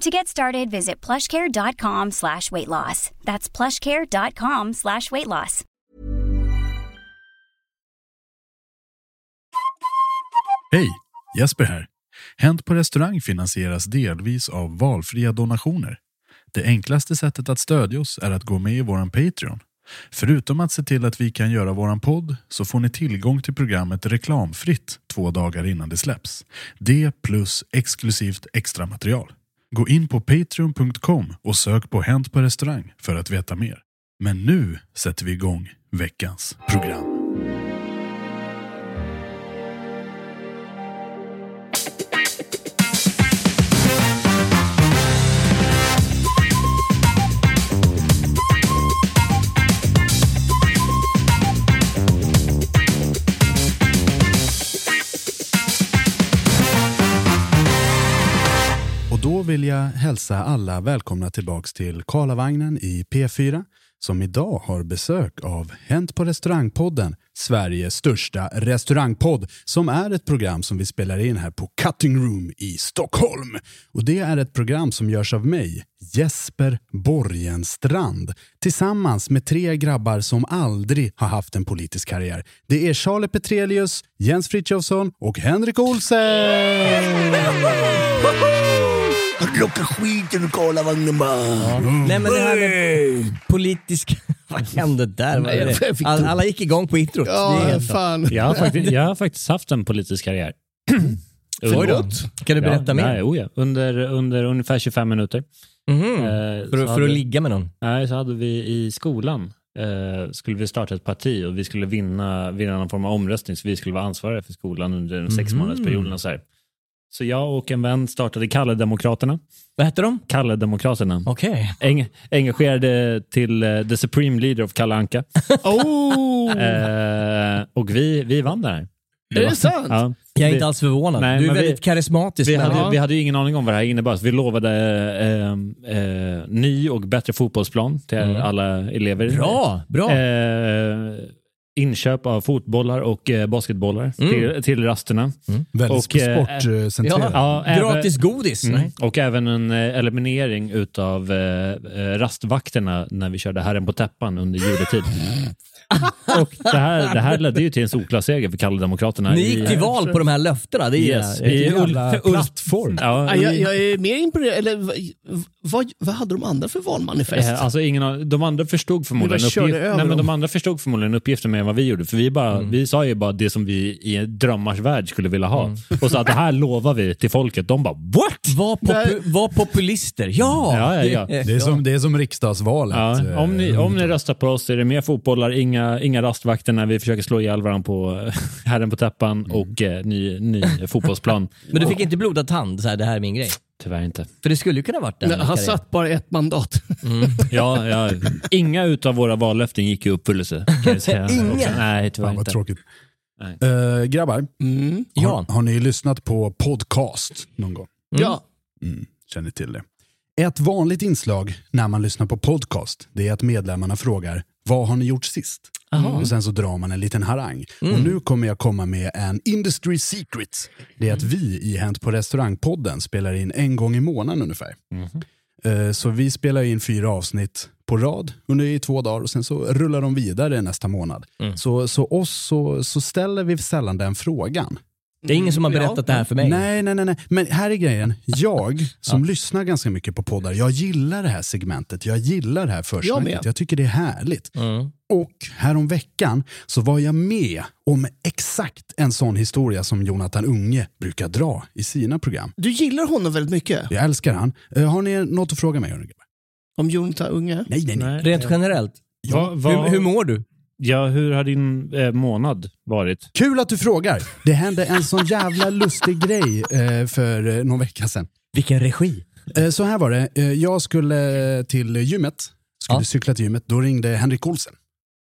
To get started, visit plushcare.com slash weight loss. That's plushcare.com slash weight loss. Hej, Jesper här. Hänt på restaurang finansieras delvis av valfria donationer. Det enklaste sättet att stödja oss är att gå med i våran Patreon. Förutom att se till att vi kan göra våran podd så får ni tillgång till programmet reklamfritt två dagar innan det släpps. Det plus exklusivt extra material. Gå in på patreon.com och sök på Hänt på restaurang för att veta mer. Men nu sätter vi igång veckans program. Vill jag hälsa alla välkomna tillbaks till Karlavagnen i P4 som idag har besök av Hänt på restaurangpodden, Sveriges största restaurangpodd som är ett program som vi spelar in här på Cutting Room i Stockholm. Och det är ett program som görs av mig, Jesper Borgenstrand, tillsammans med tre grabbar som aldrig har haft en politisk karriär. Det är Charlie Petrelius, Jens Frithiofsson och Henrik Olsen! Plocka skiten ur Karlavagnen bara. Nej men det här med politisk... Vad hände där? Vad är jag det? fick All, alla gick igång på introt. Ja, fan. Jag har, faktiskt, jag har faktiskt haft en politisk karriär. Då. Kan du berätta ja, mer? Nej, oh ja. under, under ungefär 25 minuter. Mhm. Eh, För, för hade- att ligga med någon? Nej, så hade vi i skolan eh, skulle vi starta ett parti och vi skulle vinna, vinna någon form av omröstning så vi skulle vara ansvariga för skolan under en sex månadersperioden och så här. Så jag och en vän startade Kalle-demokraterna. Vad hette de? Kalle-demokraterna. Okej. Eng, engagerade till eh, the supreme leader of Kalle Anka. Oh! Eh, och vi, vi vann det här. Är det sant? Ja. Jag är Vi- inte alls förvånad. Nej, du är men vi- väldigt karismatisk. Vi hade, vi hade ju ingen aning om vad det här innebar, så vi lovade eh, eh, ny och bättre fotbollsplan till alla elever. Mm. Bra, bra. Eh, inköp av fotbollar och eh, basketbollar Mm. till, till rasterna. Väldigt Och, eh, sportcentrerat. Ja, även- Gratis godis? Mm. Och även en eh, eliminering utav eh, rastvakterna när vi körde Herren på täppan under juletid. och det här, det här ledde ju till en solklar seger för Kalle-demokraterna. Ni gick till val på de här löftena. Det är, Yes, i jävla plattform. Ja, Ja, jag, jag är mer imponerad. Eller vad, vad, hade de andra för valmanifest? Eh, Alltså ingen av, de andra förstod förmodligen, uppgift, nej, men dem. de andra förstod förmodligen uppgiften med än vad vi gjorde. För vi, bara, Mm. vi sa ju bara det som vi i en drömmars värld skulle vilja ha. Och sa att det här lovar vi till folket. De bara what? Var, popu var populister. Ja! Ja, ja, ja. Det är som, det är som riksdagsvalet. Ja, om, ni, om ni röstar på oss är det mer fotbollar, inga, inga rastvakter när vi försöker slå ihjäl varandra på eh, herren på täppan Mm. och eh, ny, ny fotbollsplan. Men du fick inte blodad tand, så här, det här är min grej. Tyvärr inte. För det skulle ju kunna varit den. Nej, Han satt bara ett mandat. Ja, ja, inga utav våra vallöften gick i uppfyllelse. Inga? Nej, tyvärr Fan vad inte. tråkigt. Nej. Uh, grabbar, Mm. Ja. har, har ni lyssnat på podcast någon gång? Ja. Mm, känner till det. Ett vanligt inslag när man lyssnar på podcast det är att medlemmarna frågar vad har ni gjort sist? Och sen så drar man en liten harang. Och nu kommer jag komma med en industry secret. Det är att vi i Hänt på restaurangpodden spelar in en gång i månaden ungefär. Eh, Så vi spelar in fyra avsnitt på rad under i två dagar och sen så rullar de vidare nästa månad. Så, så oss så, så ställer vi sällan den frågan. Det är ingen som har berättat det här för mig. Nej, nej, nej, nej. Men här är grejen. Jag som lyssnar ganska mycket på poddar, jag gillar det här segmentet. Jag gillar det här Jag försnacket. med. Jag, tycker det är härligt. Mm. Och härom veckan så var jag med om exakt en sån historia som Jonathan Unge brukar dra i sina program. Du gillar honom väldigt mycket. Jag älskar han. Eh, Har ni något att fråga mig? Om Jonathan Unge. Nej, nej, nej. Nej. Rent generellt. Va, va, Hur, hur mår du? Ja, hur har din eh, månad varit? Kul att du frågar. Det hände en sån jävla lustig grej eh, för eh, någon vecka sedan. Vilken regi. Eh, Så här var det, Eh, jag skulle till gymmet, skulle Ja. cykla till gymmet, då ringde Henrik Olsen.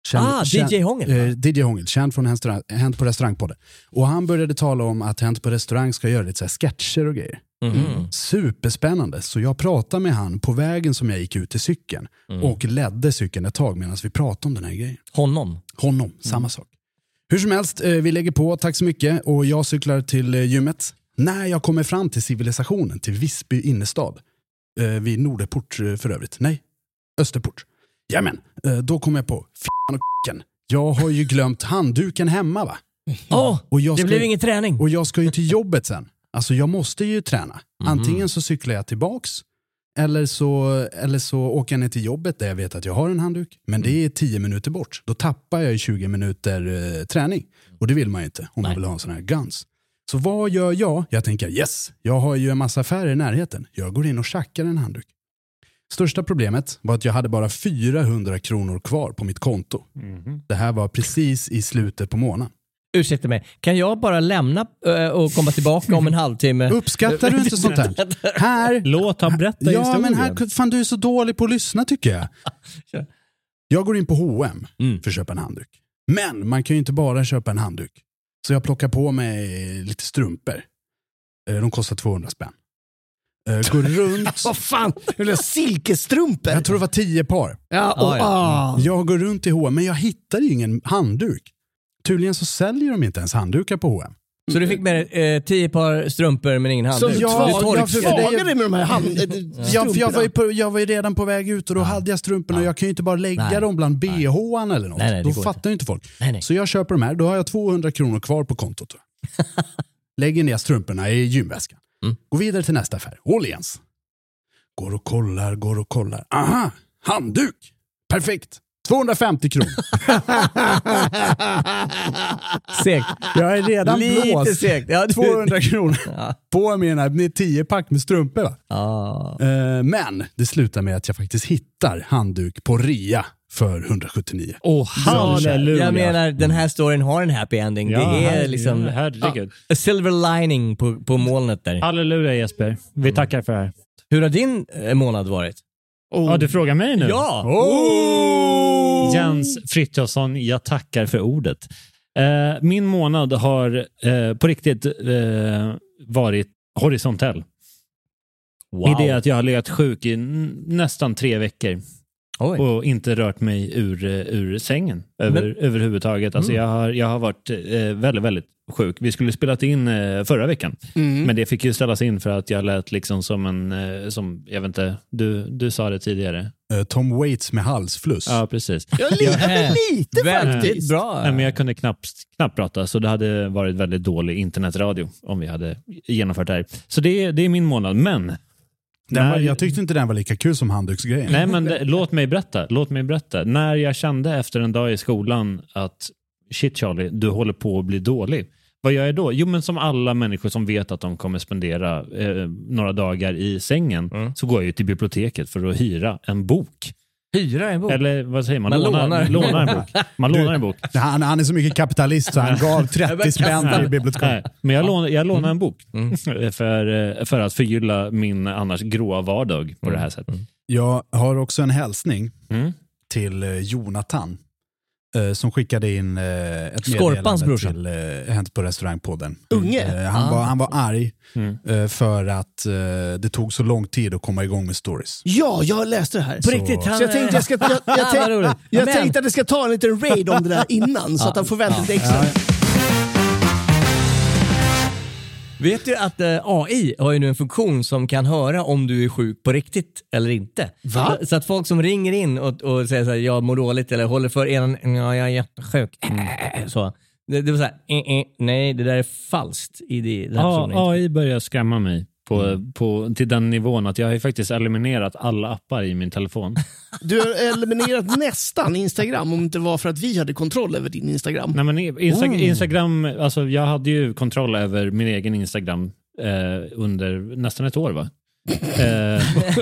Känd- Ah, känd- DJ Hångel. Eh, DJ Hångel, känd från Hänt- på restaurangpodden. Och han började tala om att Hänt på restaurang ska göra lite så här sketcher och grejer. Mhm. Superspännande, så jag pratade med han på vägen som jag gick ut till cykeln och ledde cykeln ett tag medan vi pratade om den här grejen. Honom. Honom, samma sak. Hur som helst, eh, vi lägger på, tack så mycket, och jag cyklar till eh, gymmet. När jag kommer fram till civilisationen, till Visby innerstad, eh, vid Nordeport för övrigt, nej, Österport. Jamen, eh, då kommer jag på, f***an och k***en, jag har ju glömt handduken hemma va? Och jag det blev ingen träning. Och jag ska ju till jobbet sen. Alltså jag måste ju träna. Antingen så cyklar jag tillbaks eller så, eller så åker jag ner till jobbet där jag vet att jag har en handduk. Men det är 10 minuter bort. Då tappar jag ju 20 minuter eh, träning. Och det vill man ju inte om man vill ha en sån här guns. Så vad gör jag? Jag tänker yes, jag har ju en massa affärer i närheten. Jag går in och tjackar en handduk. Största problemet var att jag hade bara 400 kronor kvar på mitt konto. Det här var precis i slutet på månaden. Ursäkta mig, kan jag bara lämna eh, och komma tillbaka om en halvtimme? Uppskattar du inte sånt här? Här, Låt han berätta ja historien. men här, fan du är så dålig på att lyssna tycker jag. Jag går in på H&M Mm. för att köpa en handduk. Men man kan ju inte bara köpa en handduk. Så jag plockar på mig lite strumpor. Eh, De kostar 200 spänn. Eh, Går runt, Vad fan, silkesstrumpor. jag tror det var 10 par. Ja, och, Ah, ja. ah. Jag går runt i H&M men jag hittar ingen handduk. Tydligen så säljer de inte ens handdukar på H&M. Så du fick med dig eh, tio par strumpor men ingen Så handduk? du Ja, Du tvag, tork- ja, för- för det- tvagade med de här hand, Ja, för jag, var ju på, jag var ju redan på väg ut och då hade jag strumporna och jag kan ju inte bara lägga Nej. dem bland bhn eller något. Nej, nej, då fattar ju inte folk. Nej, nej. Så jag köper de här, då har jag 200 kronor kvar på kontot. Lägger ner strumporna i gymväskan. Mm. Går vidare till nästa affär, Åhléns. Går och kollar, går och kollar. Aha, handduk! Perfekt! 250 kronor. Segt. Jag är redan Lite blåst. segt. Ja, du- 200 kronor Ja. på mina 10 pack med strumpor. Va? Ah. Men det slutar med att jag faktiskt hittar handduk på rea för 179. Åh, halleluja. Jag menar, den här storyn har en happy ending. Ja, det är liksom herregud. a silver lining på, på molnet där. Halleluja Jesper. Vi tackar för det här. Hur har din eh, månad varit? Ja, du frågar mig nu? Ja! Jens Frithiofsson, jag tackar för ordet. Eh, min månad har eh, på riktigt eh, varit horisontell. Wow. I det att jag har legat sjuk i nästan tre veckor Oj. och inte rört mig ur, eh, ur sängen över, överhuvudtaget. Alltså jag, har, jag har varit eh, väldigt, väldigt sjuk. Vi skulle spelat in eh, förra veckan, Mm. men det fick ju ställas in för att jag lät liksom som en, eh, som, jag vet inte, du, du sa det tidigare. Eh, Tom Waits med halsfluss. Ja, precis. Jag litar lite Väldigt faktiskt. bra. Nej, men jag kunde knappt, knappt prata, så det hade varit väldigt dålig internetradio om vi hade genomfört det här. Så det, det är min månad, men... Den var, när- jag tyckte inte den var lika kul som handduksgrejen. Nej, men det, låt mig berätta. Låt mig berätta. När jag kände efter en dag i skolan att shit Charlie, du håller på att bli dålig. Vad gör jag då? Jo, men som alla människor som vet att de kommer spendera eh, några dagar i sängen, Mm. så går jag ju till biblioteket för att hyra en bok. Hyra en bok? Eller vad säger man? Man lånar, lånar. lånar en bok. Man lånar en bok. Han, han är så mycket kapitalist så han gav 30 spänn till biblioteket. Nej, men jag, lånar, jag lånar en bok Mm. för, eh, för att förgylla min annars gråa vardag på det här sättet. Jag har också en hälsning Mm. till eh, Jonathan. Eh, Som skickade in eh, ett Skorpans meddelande brorsa. till eh, Hänt på restaurangpodden. Unge? Eh, Han, Ah. var, han var arg Mm. eh, för att eh, det tog så lång tid att komma igång med stories. Ja, jag läste det här. På Så, riktigt? Han, så jag tänkte, jag, ska, jag, jag, tänk, jag tänkte att det ska ta en liten raid om det där innan så att han får vänta lite extra. Vet du att eh, AI har ju nu en funktion som kan höra om du är sjuk på riktigt eller inte. Va? Så, så att folk som ringer in och, och säger så här, jag mår dåligt eller håller för ena, ja jag är jättesjuk. Så. Det, det var så här, eh, eh, nej det där är falskt. I det, den här personen AI börjar skrämma mig på, Mm. på, till den nivån att jag har faktiskt eliminerat alla appar i min telefon. Du har eliminerat nästan Instagram om det inte var för att vi hade kontroll över din Instagram. Nej, men Insta Oh. Instagram, alltså jag hade ju kontroll över min egen Instagram eh, under nästan ett år va? Eh,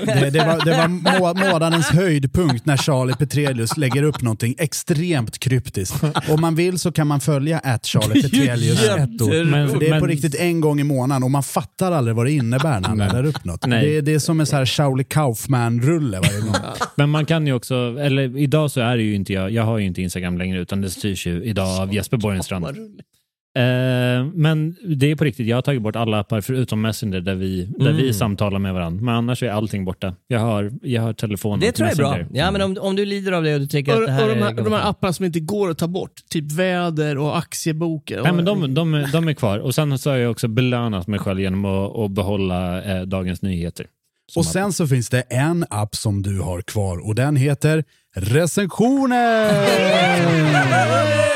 Det, det var, det var må, månadens höjdpunkt när Charlie Petrelius lägger upp någonting extremt kryptiskt. Om man vill så kan man följa att Charlie Petrelius ett år. Men- det är på men- riktigt en gång i månaden och man fattar aldrig vad det innebär när han laddar upp något. Nej. Det, det är som en så här Charlie Kaufman-rulle varje gång. men man kan ju också, eller idag så är det ju inte jag, jag har ju inte Instagram längre utan det styrs ju idag av Jesper Borgenstrand. Eh, men det är på riktigt, jag har tagit bort alla appar förutom Messenger där vi, där Mm. vi samtalar med varandra. Men annars är allting borta. Jag har, jag har telefon Det tror jag är bra. Messenger. Ja, men om, om du lider av det och du tycker Och, att det här och de, är... här, de här apparna som inte går att ta bort, typ väder och aktiebokar. Nej, men de, de, de är kvar. Och sen så har jag också belönat mig själv genom att, att behålla eh, Dagens Nyheter. Och sen så finns det en app som du har kvar och den heter recensioner.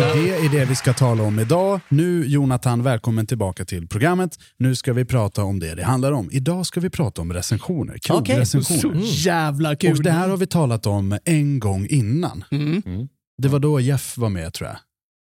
För det är det vi ska tala om idag. Nu Jonathan, välkommen tillbaka till programmet. Nu ska vi prata om det det handlar om. Idag ska vi prata om recensioner, krogrecensioner. Jävla kul. Och det här har vi talat om en gång innan. Mm. Det var då Jeff var med tror jag.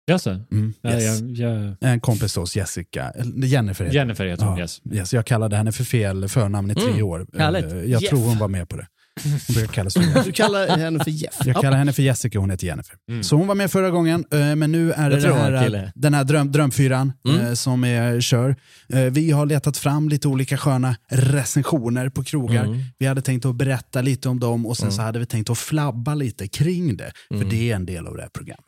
Jaså? Mm, Ja, yes. jag, jag, En kompis till oss, Jessica, Jennifer heter Jennifer heter hon, Ja, yes. yes. Jag kallade henne för fel förnamn i tre Mm, år. härligt. Eh, Jag Jeff. tror hon var med på det. Hon brukar kallas för Jeff. Du kallar henne för Jeff. Jag kallar henne för Jessica, hon heter Jennifer. Så hon var med förra gången, eh, men nu är det, Jag här, jag, den här dröm, drömfyran Mm. eh, som är, kör. Eh, Vi har letat fram lite olika sköna recensioner på krogar. Mm. Vi hade tänkt att berätta lite om dem och sen så hade vi tänkt att flabba lite kring det, för Mm. det är en del av det här programmet.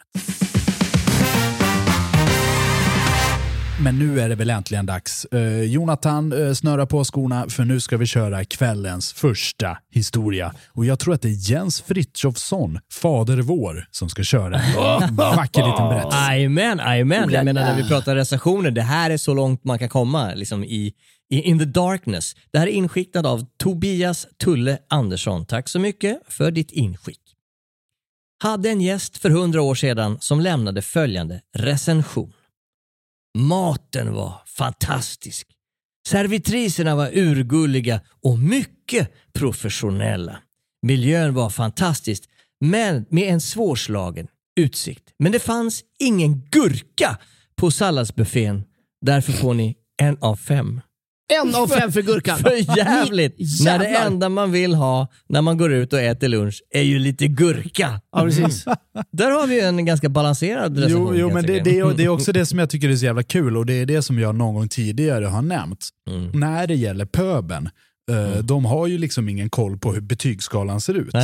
Men nu är det väl äntligen dags. Eh, Jonathan, uh, snöra på skorna för nu ska vi köra kvällens första historia. Och jag tror att det är Jens Frithiofsson, fader vår, som ska köra en vacker liten berättelse. Jajamän, jajamän. Jag menar när vi pratar recensioner, det här är så långt man kan komma liksom i, i in the darkness. Det här är inskickat av Tobias Tulle Andersson. Tack så mycket för ditt inskick. Hade en gäst för hundra år sedan som lämnade följande recension. Maten var fantastisk. Servitriserna var urgulliga och mycket professionella. Miljön var fantastisk, men med en svårslagen utsikt. Men det fanns ingen gurka på salladsbuffén. Därför får ni en av fem. En av fem för gurkan. För jävligt! När det enda man vill ha när man går ut och äter lunch är ju lite gurka. Ja, precis. Där har vi en ganska balanserad recension. Jo, jo men det, det, är, det är också det som jag tycker är så jävla kul och det är det som jag någon gång tidigare har nämnt. Mm. När det gäller pöben, eh, de har ju liksom ingen koll på hur betygsskalan ser ut.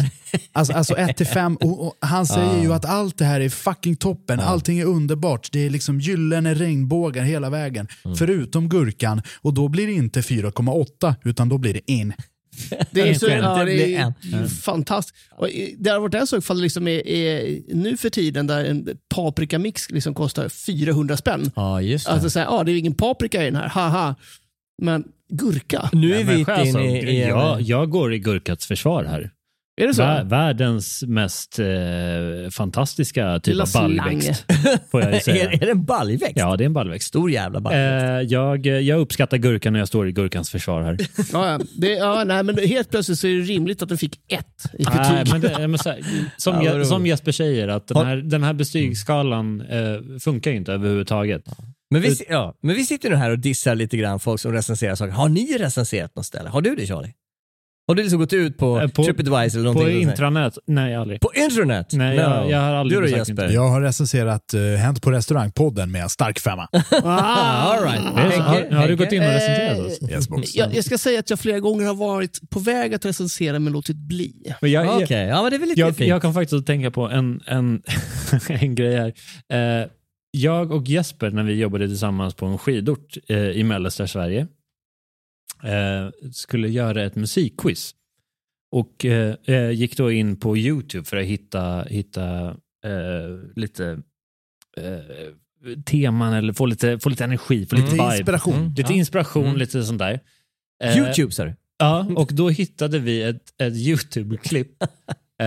Alltså, alltså 1 till 5 och, och han säger ju att allt det här är fucking toppen, allting är underbart, det är liksom gyllene regnbågar hela vägen, Mm. förutom gurkan och då blir det inte 4,8 utan då blir det in. Det är, så, ja, det är ju fantastiskt. Och det har varit en sak ifall det liksom är, är nu för tiden där en paprikamix liksom kostar 400 spänn. Ja, just det. Alltså så här, ah, det är ingen paprika i den här, haha. Men gurka. nu är vi alltså, inne i... i jag, jag går i Gurkats försvar här. Är det så? Vär, världens mest eh, fantastiska typ av baljväxt. Får jag ju är, säga. är det en baljväxt? Ja, det är en baljväxt. Stor jävla baljväxt. Eh, jag, jag uppskattar gurkan när jag står i gurkans försvar här. Ja. Det, ja, nej, men helt plötsligt så är det rimligt att den fick ett i betyg. Nej, men det, men så här, som, Ja, som Jesper säger, att den här, den här betygsskalan eh, funkar ju inte överhuvudtaget. Men vi, ja, men vi sitter nu här och dissar lite grann folk som recenserar saker. Har ni recenserat något ställe? Har du det Charlie? Har du liksom gått ut på, Eh, på- Tripadvisor eller På någonting? här? intranät? Nej, aldrig. På internet? Nej, jag- jag har aldrig Du då besökt Jesper? Jag har recenserat uh, Hänt på restaurangpodden med stark femma. Ah, All right. Så- har, Henke, har du Henke? gått in och Eh, recenserat oss? Yes, jag, jag ska säga att jag flera gånger har varit på väg att recensera men låtit bli. Men jag, jag, ja men det är väl lite jag, fint. jag kan faktiskt tänka på en, en, en grej här. Eh, jag och Jesper, när vi jobbade tillsammans på en skidort eh, i mellersta Sverige, eh, skulle göra ett musikquiz. Och eh, eh, gick då in på YouTube för att hitta, hitta eh, lite eh, teman eller få lite, få lite energi, få lite Lite vibe. inspiration. Mm. Lite Ja. inspiration, Mm. lite sånt där. Eh, YouTube? Ja, och då hittade vi ett, ett YouTube-klipp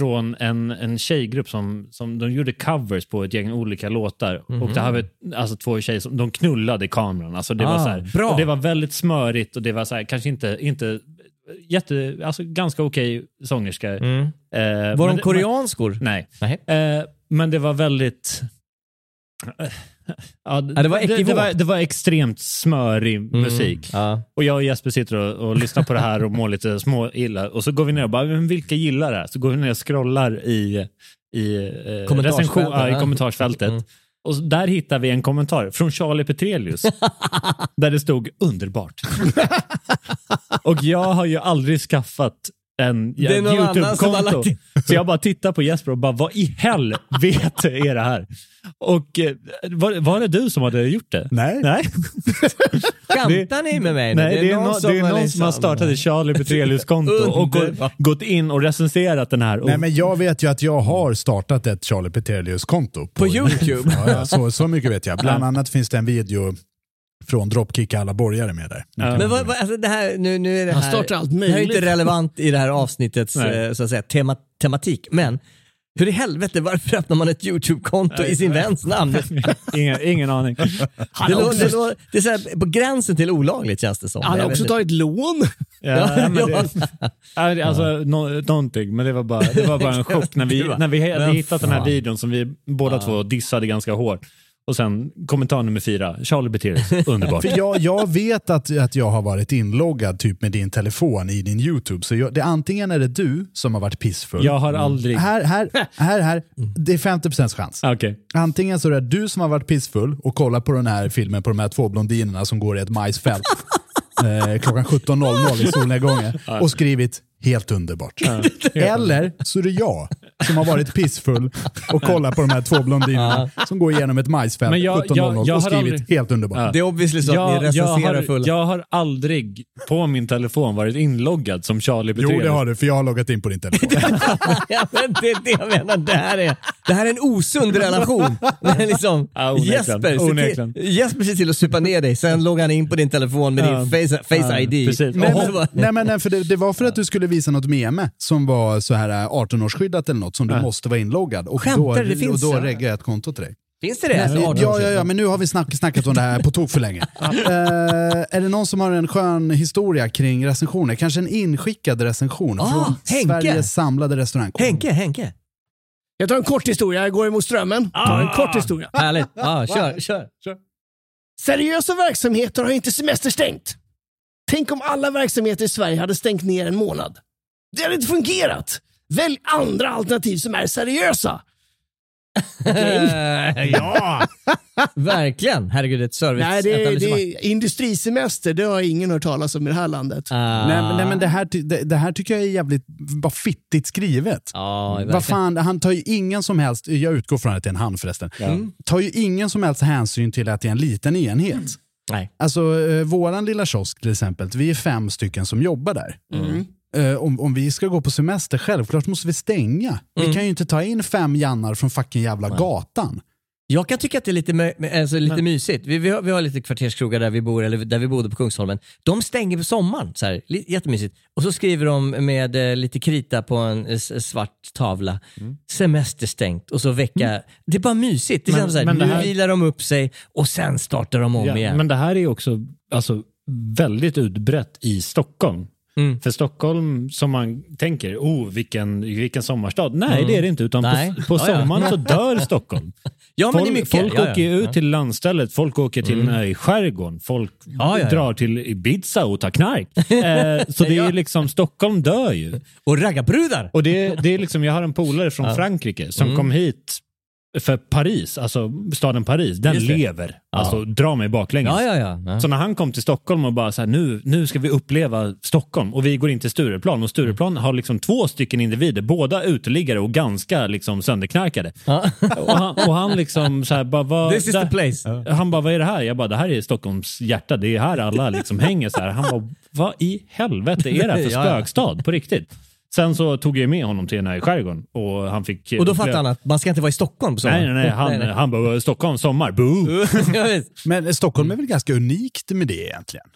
från en, en tjejgrupp som, som de gjorde covers på ett gäng olika låtar. Mhm. Och det här var ett- alltså två tjejer som de knullade i kameran. Alltså det, var Ah, så här, bra. och det var väldigt smörigt och det var så här, kanske inte, inte jätte, alltså ganska okej sångerskor. Mm. Eh, Var men de koreanskor? Nej. Nej. Eh, men det var väldigt... Ja, det var det, det, var, det var extremt smörig Mm. musik. Ja. Och jag och Jesper sitter och, och lyssnar på det här och mår lite små illa. Och så går vi ner och bara, men vilka gillar det här? Så går vi ner och scrollar i, i, eh, recension, ja, i kommentarsfältet. Mm. Och där hittar vi en kommentar från Charlie Petrelius. där det stod underbart. och jag har ju aldrig skaffat en Det som har YouTube-konto. Så jag bara tittar på Jesper och bara, vad i helvete är det här? Och eh, var, var det du som hade gjort det? Nej. Nej. Skämtar ni med mig? Nej, det är, någon, det är någon som liksom- har startat ett Charlie Petrelius-konto och gått, in och recenserat den här. Och, Nej, men jag vet ju att jag har startat ett Charlie Petrelius-konto. På YouTube? Ja, ja, så, så mycket vet jag. Bland annat finns det en video från Dropkick alla borgare med där. Ja. Men vad, vad, alltså det här, nu, nu är det Han här, startar allt det här är möjligt. inte relevant i det här avsnittets eh, så att säga, tema, tematik, men hur i helvete, varför öppnar man ett YouTube-konto i sin väns namn? ingen, ingen aning. Det, lå, det, lå, det är så här, på gränsen till olagligt känns det som. Han har också tagit lån. Ja, Ja, men det, det- alltså, nå- någonting, men det var bara, det var bara en chock när vi, Det när vi hade hittat den här videon som vi båda två dissade ganska hårt. Och sen kommentar nummer fyra, Charlie Petrelius, underbart. För jag, jag vet att, att jag har varit inloggad typ med din telefon i din YouTube. Så jag, det, antingen är det du som har varit pissfull. Jag har aldrig... Här, här, här, här. Det är 50% chans. Okej. Antingen så är det du som har varit pissfull och kollat på den här filmen på de här två blondinerna som går i ett majsfält eh, klockan 17.00 i solnedgången och skrivit helt underbart. Eller så är det jag som har varit pissfull och kollat på de här två blondinerna som går igenom ett majsfält Men jag- 17.00 jag- jag och skrivit aldrig- helt underbart. Ja. Det är obviously så att ni Jag, jag, recenserar har, fulla. jag har aldrig på min telefon varit inloggad som Charlie Jo, Petrelius. det har du, för jag har loggat in på din telefon. ja, men det är det jag menar. Det här är, det här är en osund relation. Men liksom, Ja. Jesper, Onekligen. till, Jesper ser till att supa ner dig, sen loggar han in på din telefon med Ja. din face, face Ja, ID. precis. Nej, men, nej, men, nej, för det, det var för att du skulle visa något meme som var så här äh, 18-årsskyddat eller något som du Ja. måste vara inloggad. Och Skämtar då? Det finns, och då ja. reggade jag ett konto till dig. Finns det det? 18 år Ja, ja, ja, men nu har vi snack, snackat om det här på tok för länge. Eh, är det någon som har en skön historia kring recensioner? Kanske en inskickad recension Ah, från Henke. Sveriges samlade restaurangkår? Henke, Henke. Jag tar en kort historia, jag går emot strömmen. Tar en kort historia. Härligt. Ja, kör, kör. Seriösa verksamheter har inte semesterstängt. Tänk om alla verksamheter i Sverige hade stängt ner en månad. Det hade inte fungerat. Välj andra alternativ som är seriösa. ja! Verkligen. Herregud, ett service Nej, det är, det är industrisemester. Det har ingen hört talas om i det här landet. Ah. Nej, men- nej, men det här, det, det här tycker jag är jävligt bara fittigt skrivet. Ja, verkligen. Vad fan, han tar ju ingen som helst, jag utgår från att det är en han förresten, Mm. tar ju ingen som helst hänsyn till att det är en liten enhet. Nej. Alltså eh, våran lilla kiosk till exempel, vi är fem stycken som jobbar där. Eh, om, om vi ska gå på semester, självklart måste vi stänga. Vi kan ju inte ta in fem jannar från fucking jävla gatan. Jag kan tycka att det är lite, alltså, lite mysigt. Vi, vi, har, vi har lite kvarterskrogar där vi bor, eller där vi bodde på Kungsholmen. De stänger på sommaren, så här, jättemysigt. Och så skriver de med eh, lite krita på en eh, s- svart tavla, semesterstängt och så vecka. Det är bara mysigt. Det Men- känns så här, men det nu här- vilar de upp sig och sen startar de om Ja, igen. men det här är också alltså, väldigt utbrett i Stockholm. Mm. För Stockholm, som man tänker, oh vilken, vilken sommarstad. Nej, det är det inte. Utan Mm. Nej. på, på sommaren så dör Stockholm. ja, men Folk, mycket. folk ja, ja. åker ut till landstället, folk åker till mm. i skärgården, folk Ja, drar till Ibiza och tar knark. eh, så det är liksom, Stockholm dör ju. Och raggarbrudar! Och det, det är liksom, jag har en polare från Frankrike som Mm. kom hit för Paris, alltså staden Paris, den lever. Alltså dra mig baklänges. Ja, ja, ja. ja. Så när han kom till Stockholm och bara så här, nu, nu ska vi uppleva Stockholm och vi går in till Stureplan och Stureplan har liksom två stycken individer, båda uteliggare och ganska liksom sönderknarkade. Ja. Och han, och han liksom så här, bara, vad, This is där- the place. Han bara, vad är det här? Jag bara, det här är Stockholms hjärta, det är här alla liksom hänger så här. Han bara, vad i helvete är det här för Ja, ja. spökstad på riktigt? Sen så tog jag med honom till den här i skärgården och han fick... Och då fattar han att man ska inte vara i Stockholm på sommaren. Nej, nej, nej. Han, han bara, Stockholm sommar, boo! Men Stockholm är väl ganska unikt med det egentligen?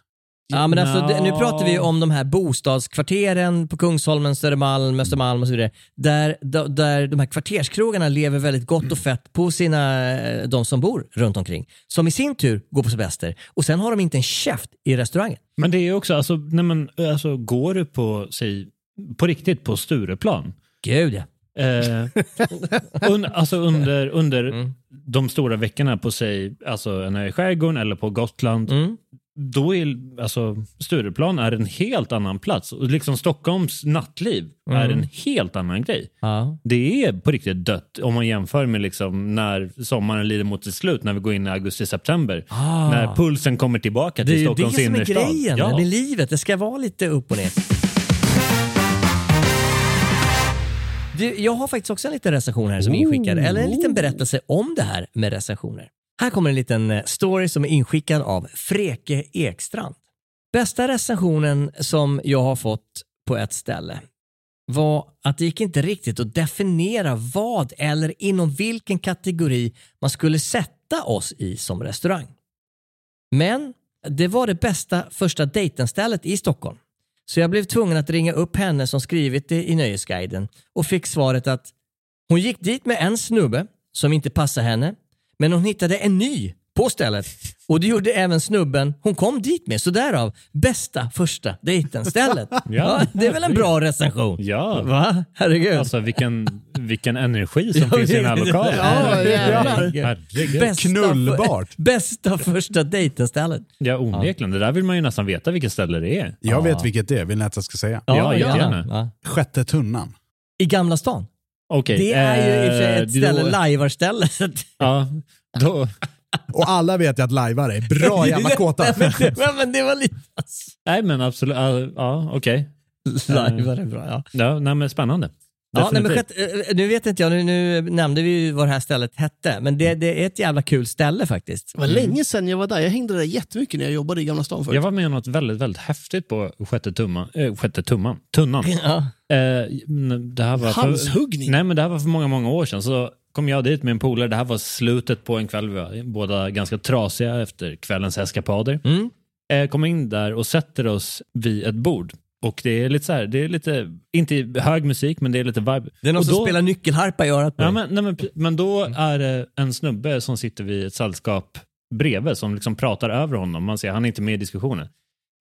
Ja, men alltså, nu pratar vi ju om de här bostadskvarteren på Kungsholmen, Södermalm, Östermalm och så vidare. Där, där, där de här kvarterskrogarna lever väldigt gott och fett på sina, eh, de som bor runt omkring. Som i sin tur går på semester. Och sen har de inte en käft i restaurangen. Men det är också, alltså, nej men, alltså går du på, säg, på riktigt på Stureplan, Gud ja. eh, un, alltså under, under Mm. de stora veckorna på sig, alltså när jag är i skärgården eller på Gotland, Mm. då är alltså Stureplan är en helt annan plats. Och liksom Stockholms nattliv är Mm. en helt annan grej. ja. Det är på riktigt dött om man jämför med liksom när sommaren lider mot sitt slut, när vi går in i augusti-september. Ah. När pulsen kommer tillbaka Det till är ju det Stockholms som är innerstad. grejen Ja. med livet. Det ska vara lite upp och ner. Du, jag har faktiskt också en liten recension här som är inskickad, eller en liten berättelse om det här med recensioner. Här kommer en liten eh, story som är inskickad av Freke Ekstrand. Bästa recensionen som jag har fått på ett ställe var att det gick inte riktigt att definiera vad eller inom vilken kategori man skulle sätta oss i som restaurang. Men det var det bästa första dejtenstället i Stockholm. Så jag blev tvungen att ringa upp henne som skrivit det i Nöjesguiden och fick svaret att hon gick dit med en snubbe som inte passade henne, men hon hittade en ny på stället. Och det gjorde även snubben hon kom dit med, så därav bästa första dejten-stället. ja. det är väl en bra recension? Ja. Va? Herregud. Alltså vilken, vilken energi som Ja, finns i den här lokalen. Ja. Herregud. Bästa Knullbart. Bästa första dejten-stället. Ja, onekligen. Det där vill man ju nästan veta vilket ställe det är. Jag vet vilket det är, vill ni att jag ska säga? Ja, jättegärna. Ja. Sjätte tunnan. I Gamla stan. Okej. Det är ju i och för sig eh, ett ställe, då- att- Ja, då, Och alla vet ju att lajvare är bra jävla kåta. Nej, men, det- men, men det var lite... nej men absolut. Ja, Ja, okej. Lajvar är bra, ja. Ja, nej, men spännande. Ja, nej, men skett, eh, nu vet inte jag, nu, nu nämnde vi ju vad det här stället hette, men det, det är ett jävla kul ställe faktiskt. Det var länge sedan jag var där. Jag hängde där jättemycket när jag jobbade i Gamla stan förut. Jag var med om något väldigt, väldigt häftigt på sjätte, tumma, äh, sjätte tumman. Tunnan. Ja. Eh, det här var för, Halshuggning. Nej, men det här var för många, många år sedan. Så kom jag dit med en polare. Det här var slutet på en kväll. Vi var båda ganska trasiga efter kvällens eskapader. Mm. Eh, kommer in där och sätter oss vid ett bord. Och det är lite så här, det är lite, inte hög musik, men det är lite vibe. Det är någon och som då, spelar nyckelharpa i örat på Ja, men, nej, men, men då är det en snubbe som sitter vid ett sällskap bredvid som liksom pratar över honom. Man ser, han är inte med i diskussionen.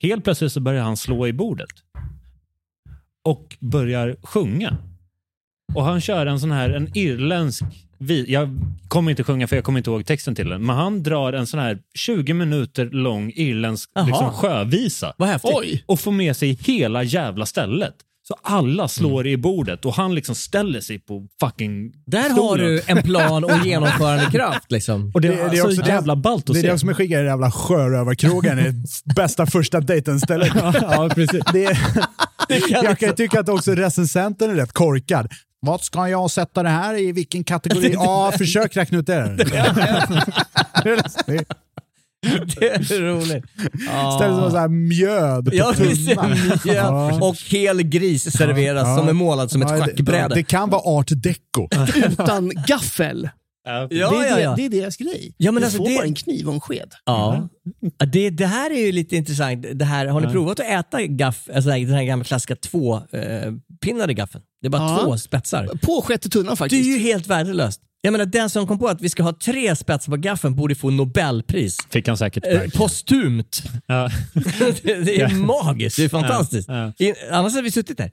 Helt plötsligt så börjar han slå i bordet. Och börjar sjunga. Och han kör en sån här, en irländsk jag kommer inte sjunga för jag kommer inte ihåg texten till den. Men han drar en sån här 20 minuter lång irländsk liksom, sjövisa. Vad häftigt. Oj! Och får med sig hela jävla stället. Så alla slår Mm. i bordet och han liksom ställer sig på fucking Där stolen. har du en plan och genomförandekraft liksom. Och det, Det- det är så jävla ballt att Det är se. det som är skickar i den jävla sjörövarkrogen i bästa första dejten-stället. ja, precis. Det är, kan jag kan ju tycka att också recensenten är rätt korkad. Vad ska jag sätta det här i? Vilken kategori? Ja, försök räkna ut det. Det Det är roligt. Ställs som så här mjöd på Ja, visst är det mjöd och hel gris serveras Ja. som är målad som ett Ja, det- schackbräde. Det kan vara art deco. Utan gaffel. Ja. det, är Ja, ja, det- det är deras grej. Ja, men du alltså får det- bara en kniv och en sked. Ja. Ja, Det, det här är ju lite intressant. Det här, har ni provat att äta gaff, alltså den här gamla klassiska tvåpinnade gaffeln? Det är bara Ja. två spetsar. På sjätte tunnan Det är faktiskt. ju helt värdelöst. Jag menar den som kom på att vi ska ha tre spetsar på gaffeln borde få Nobelpris. Fick han säkert. Eh, postumt. Ja. det, det är magiskt, det är fantastiskt. Ja, I, annars hade vi suttit där.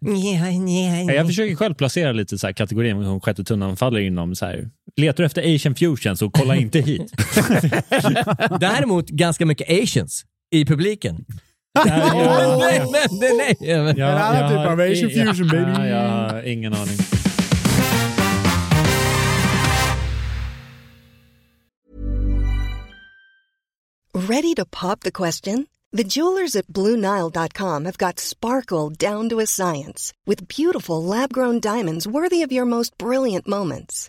Jag försöker själv placera lite så här kategorier som sjätte tunnan faller inom. Så här. Letar du efter Asian fusion så kolla inte hit. Däremot ganska mycket asians i publiken. Ja, nej, men, nej, nej. Ja, En annan typ av Asian fusion, baby. Jag har ingen aning. Ready to pop the question? The jewelers at BlueNile.com have got sparkle down to a science with beautiful lab grown diamonds worthy of your most brilliant moments.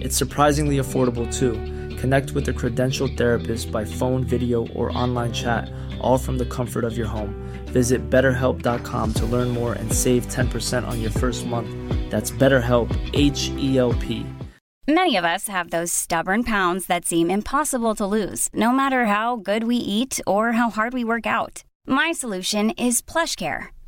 It's surprisingly affordable too. Connect with a credentialed therapist by phone, video, or online chat, all from the comfort of your home. Visit betterhelp.com to learn more and save 10% on your first month. That's BetterHelp, H E L P. Many of us have those stubborn pounds that seem impossible to lose, no matter how good we eat or how hard we work out. My solution is PlushCare.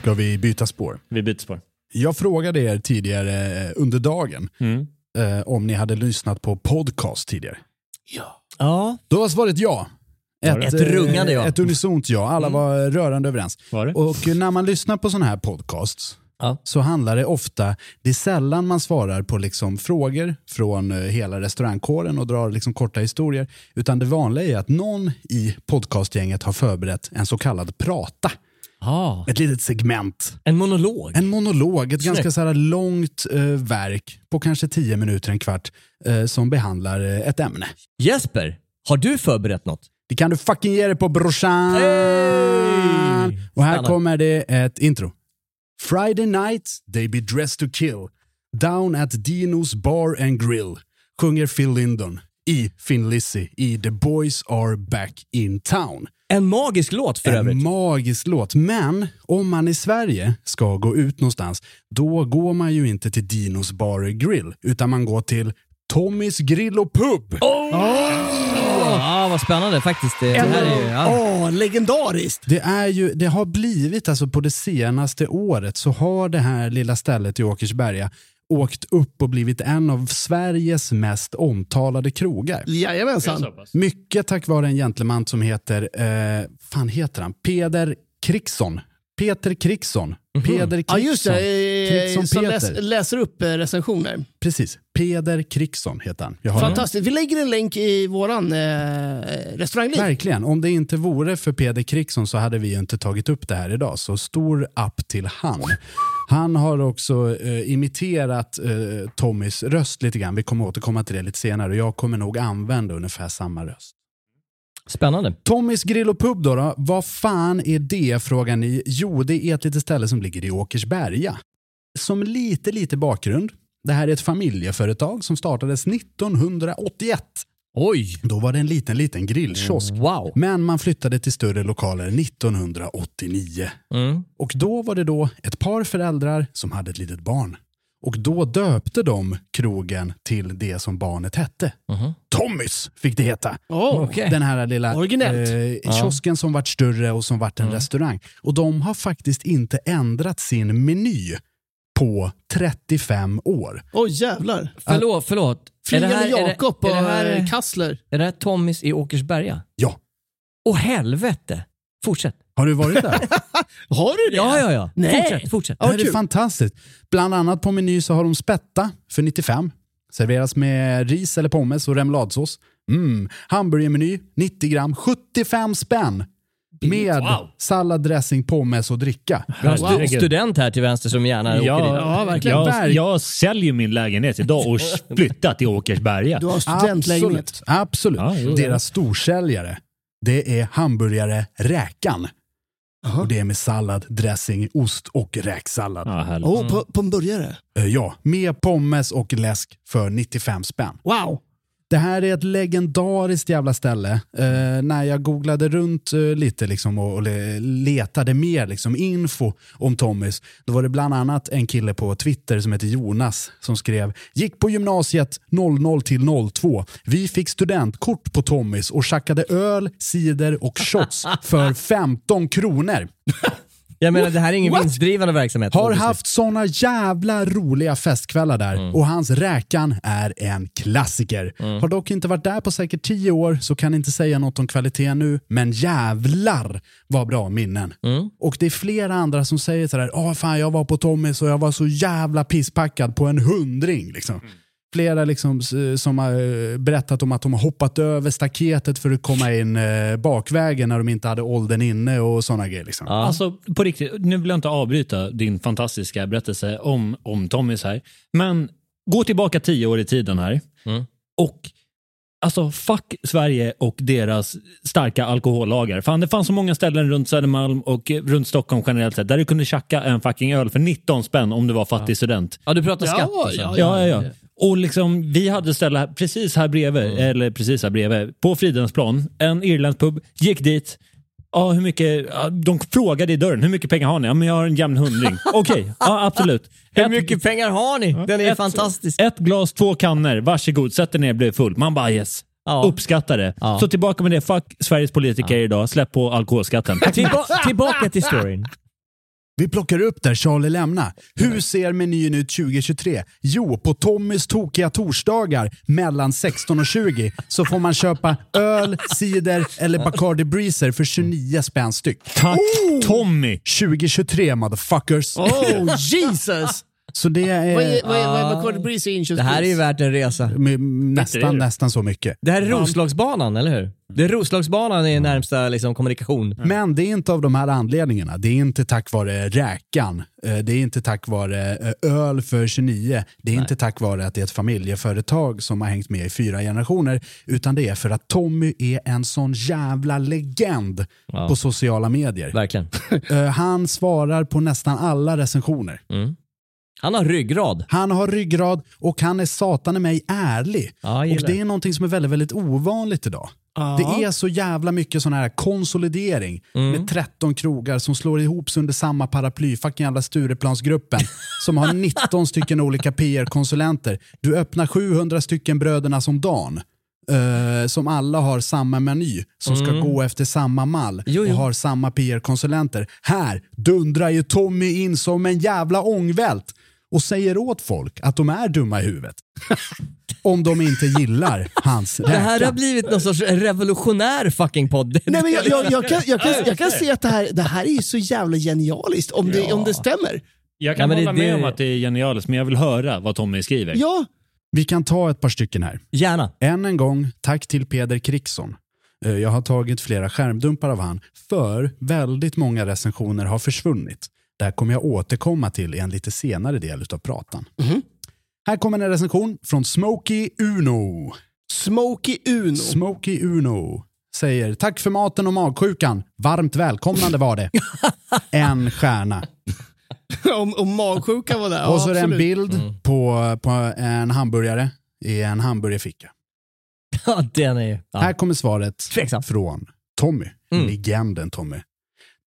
Ska vi byta spår? Vi byter spår. Jag frågade er tidigare eh, under dagen Mm. eh, om ni hade lyssnat på podcast tidigare. Ja, Då var svaret ja. Ett eh, rungande ja. Ett unisont ja. Alla var rörande överens. Var det? Och när man lyssnar på sådana här podcasts Ja. så handlar det ofta, det är sällan man svarar på liksom frågor från eh, hela restaurangkåren och drar liksom korta historier. Utan det vanliga är att någon i podcastgänget har förberett en så kallad prata. Ah, Ett litet segment. en monolog. En monolog, ett Snyggt. ganska så här långt eh, verk på kanske tio minuter, en kvart, eh, som behandlar eh, ett ämne. Jesper, har du förberett något? Det kan du fucking ge dig på brorsan! Hey! Och här Stanna. kommer det ett intro. Friday night, they be dressed to kill. Down at Dinos bar and grill. Sjunger Phil Lindon i Finn Lizzy i The Boys Are Back in Town. En magisk låt för en övrigt. magisk låt. Men om man i Sverige ska gå ut någonstans, då går man ju inte till Dinos bar grill, utan man går till Tommys grill och pub. Ja, vad spännande faktiskt. Det, det här är ju, ja. Åh, legendariskt! Det, är ju, det har blivit, alltså på det senaste året, så har det här lilla stället i Åkersberga åkt upp och blivit en av Sveriges mest omtalade krogar. Jajamensan. Mycket tack vare en gentleman som heter, eh, fan heter han? Peder Kriksson. Peter Kriksson. Peder Ja, just Kriksson. det. Kriksson som läs, läser upp eh, recensioner. Precis. Peder Kriksson heter han. Fantastiskt. Vi lägger en länk i våran eh, restauranglink. Verkligen. Om det inte vore för Peder Kriksson så hade vi inte tagit upp det här idag. Så stor app till han. Han har också eh, imiterat eh, Tommys röst lite grann. Vi kommer återkomma till det lite senare och jag kommer nog använda ungefär samma röst. Spännande. Tommys grill och pub då, då? Vad fan är det frågar ni? Jo, det är ett litet ställe som ligger i Åkersberga. Som lite, lite bakgrund. Det här är ett familjeföretag som startades 1981. Oj! Då var det en liten, liten grillkiosk. Wow. Men man flyttade till större lokaler 1989. Mm. Och då var det då ett par föräldrar som hade ett litet barn. Och då döpte de krogen till det som barnet hette. Mhm. Tommys fick det heta. Oh, Okej. Den här lilla Originellt. eh, kiosken som vart större och som vart en restaurang. Och de har faktiskt inte ändrat sin meny på 35 år. Oj jävlar. Förlåt, förlåt. Är det här- är Jakob är och det här- eh, Kassler. Är det här Tommys i Åkersberga? Ja. Åh helvete! Fortsätt. Har du varit där? Har du det? Ja, ja, ja. Nej. Fortsätt, fortsätt. Det här är fantastiskt. Bland annat på meny så har de spätta för 95. Serveras med ris eller pommes och remouladsås. Mm. Hamburgermeny 90 gram, 75 spänn. Med sallad, dressing, pommes och dricka. Vi har en stu- Wow. student här till vänster som gärna åker dit. Ja, verkligen. Jag, jag säljer min lägenhet idag och flyttat till Åkersberga. Du har studentlägenhet. Absolut. Absolut. Ja, jo, ja. Deras storsäljare, det är hamburgare Räkan. Och det är med sallad, dressing, ost och räksallad. Ja. Oh, på, på en burgare? Eh, Ja, med pommes och läsk för 95 spänn. Wow. Det här är ett legendariskt jävla ställe. Eh, när jag googlade runt eh, lite liksom, och, och letade mer liksom, info om Tommys, då var det bland annat en kille på Twitter som heter Jonas som skrev “Gick på gymnasiet 00 till 02. Vi fick studentkort på Tommys och tjackade öl, cider och shots för 15 kronor. Jag menar, det här är ingen vinstdrivande verksamhet. Har obviously. haft såna jävla roliga festkvällar där och hans räkan är en klassiker. Har dock inte varit där på säkert tio år så kan inte säga något om kvalitet nu, men jävlar vad bra minnen. Och det är flera andra som säger sådär, åh fan jag var på Tommys och jag var så jävla pisspackad på en hundring. Liksom. Flera liksom, som har eh, berättat om att de har hoppat över staketet för att komma in eh, bakvägen när de inte hade åldern inne och sådana grejer. Liksom. Ja. Alltså på riktigt, nu vill jag inte avbryta din fantastiska berättelse om, om Tommys här. Men gå tillbaka tio år i tiden här. Mm. Och alltså fuck Sverige och deras starka alkohollagar. Fan det fanns så många ställen runt Södermalm och runt Stockholm generellt sett där du kunde tjacka en fucking öl för 19 spänn om du var fattig student. Ja, du pratar Ja, skatt ja, ja. Ja, ja, ja. Och liksom, vi hade ställe här, precis här bredvid, eller precis här bredvid, på Fridhemsplan, en irlandspub, gick dit, Ja, hur mycket, ja, de frågade i dörren, hur mycket pengar har ni? Ja, men jag har en jämn hundring. Okej, ja, absolut. Hur Ett- mycket pengar har ni? Den är ett- fantastisk. Ett glas, två kannor, varsågod, sätt er ner, bli full. Man bara yes. Ja. Uppskattar det. Ja. Så tillbaka med det, fuck Sveriges politiker idag, släpp på alkoholskatten. Tillba- tillbaka till storyn. Vi plockar upp där Charlie lämnar. Hur ser menyn ut 2023? Jo, på Tommys tokiga torsdagar mellan 16 och 20 så får man köpa öl, cider eller Bacardi Breezer för 29 spänn styck. Tack Tommy! 2023 motherfuckers! Oh Jesus! Så det är, Vad är, vad är, vad är i Det här är ju värt en resa. med- nästan, nästan så mycket. Det här är Roslagsbanan, eller hur? Det är Roslagsbanan är närmsta liksom, kommunikation. Men det är inte av de här anledningarna. Det är inte tack vare räkan. Eh, Det är inte tack vare eh, öl för 29. Det är inte tack vare att det är ett familjeföretag som har hängt med i fyra generationer. Utan det är för att Tommy är en sån jävla legend Ja. på sociala medier. Verkligen. Eh, Han svarar på nästan alla recensioner. Han har ryggrad. Han har ryggrad och han är satan i mig ärlig. Ja, och det är någonting som är väldigt, väldigt ovanligt idag. Det är så jävla mycket sån här konsolidering med 13 krogar som slår ihop sig under samma paraply, fucking jävla Stureplansgruppen, som har 19 stycken olika PR-konsulenter. Du öppnar 700 stycken bröderna som dagen. Eh, som alla har samma meny, som ska gå efter samma mall Jo, jo. och har samma PR-konsulenter. Här dundrar ju Tommy in som en jävla ångvält. och säger åt folk att de är dumma i huvudet. Om de inte gillar hans räka. Det här har blivit någon sorts revolutionär fucking podd. Nej, men jag, jag, jag, kan, jag, kan, jag kan se att det här, det här är ju så jävla genialiskt om det, om det stämmer. Jag kan Ja, hålla det- med det- om att det är genialiskt, men jag vill höra vad Tommy skriver. Ja, Vi kan ta ett par stycken här. Gärna. Än en gång, tack till Peder Kriksson. Eh, Jag har tagit flera skärmdumpar av han, för väldigt många recensioner har försvunnit. Det här kommer jag återkomma till i en lite senare del av pratan. Här kommer en recension från Smokey Uno. Smokey Uno. Smokey Uno säger tack för maten och magsjukan. Varmt välkomnande var det. En stjärna. om, om magsjuka var där. och så är det en bild på, på en hamburgare i en hamburgerficka. Ja, den är ju... Ja. Här kommer svaret Tveksam. från Tommy. Mm. Legenden Tommy.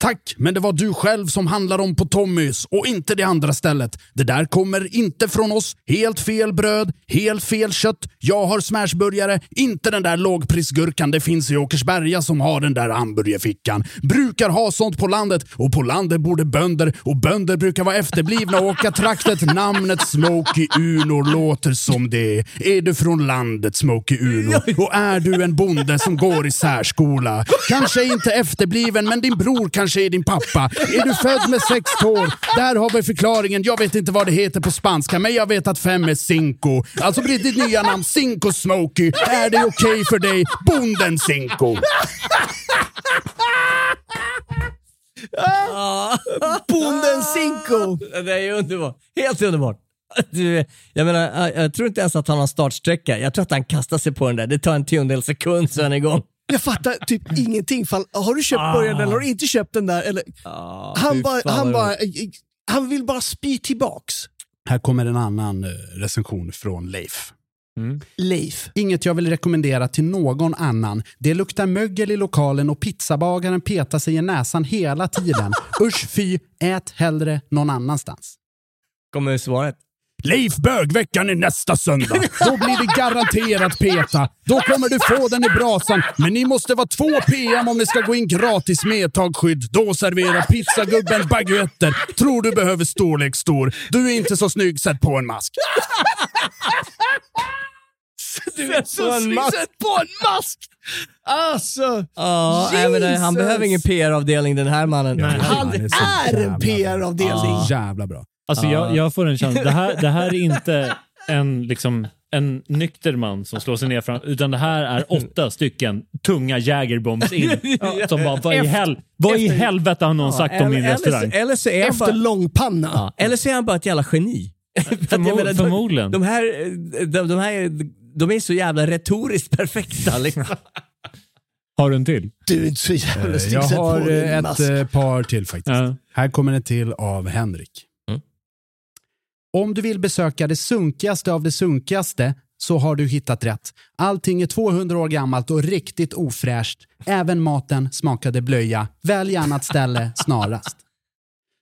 Tack, men det var du själv som handlade om på Tommys och inte det andra stället. Det där kommer inte från oss. Helt fel bröd, helt fel kött. Jag har smashburgare, inte den där lågprisgurkan det finns i Åkersberga som har den där hamburgerfickan. Brukar ha sånt på landet och på landet bor det bönder och bönder brukar vara efterblivna och åka traktet. Namnet Smokey Uno låter som det. Är du från landet Smokey Uno och är du en bonde som går i särskola? Kanske inte efterbliven men din bror kanske är din pappa. Är du född med sex tår? Där har vi förklaringen. Jag vet inte vad det heter på spanska men jag vet att fem är cinco. Alltså blir ditt nya namn Cinco Smokey. Är det okej för dig? Bonden Cinco. Bonden Cinco. Det är underbart. Helt underbart. Du, jag menar, jag, jag tror inte ens att han har startsträcka. Jag tror att han kastar sig på den där. Det tar en tiondel sekund så är han igång. Jag fattar typ ingenting. Fall, har du köpt burgaren eller har du inte köpt den där? Eller, Ah, han, bara, han, bara, roligt. han vill bara spy tillbaks. Här kommer en annan eh, recension från Leif. Leif. Inget jag vill rekommendera till någon annan. Det luktar mögel i lokalen och pizzabagaren petar sig i näsan hela tiden. Usch fy, ät hellre någon annanstans. Kommer svaret. Leif Bögveckan är nästa söndag. Då blir det garanterat peta. Då kommer du få den i brasan. Men ni måste vara två PM om ni ska gå in gratis med medtagsskydd. Då serverar pizzagubben baguetter. Tror du behöver storlek stor. Du är inte så snygg, sätt på en mask. Du är så mask. Sätt på en mask! Alltså, Ja, det- han behöver ingen PR-avdelning den här mannen. han Han är är. PR-avdelning. Jävla bra. Alltså jag, jag får en känsla, det här, det här är inte en, liksom, en nykter man som slår sig ner fram, utan det här är åtta stycken tunga jägerbombs in. Som bara, vad i, hel, vad i helvete har någon sagt om min eller, restaurang? eller, så är han Efter bara, långpanna. ja, eller så är han bara ett jävla geni. För att jag Förmo- menar, de- förmodligen. De här, de, de här de är så jävla retoriskt perfekta. Liksom. Har du en till? Du är inte så jävla snygg. Jag Sätt på har eh, ett mask. eh, par till faktiskt. Ja. Här kommer det till av Henrik. Om du vill besöka det sunkigaste av det sunkigaste så har du hittat rätt. Allting är 200 år gammalt och riktigt ofräscht. Även maten smakade blöja. Välj annat ställe snarast.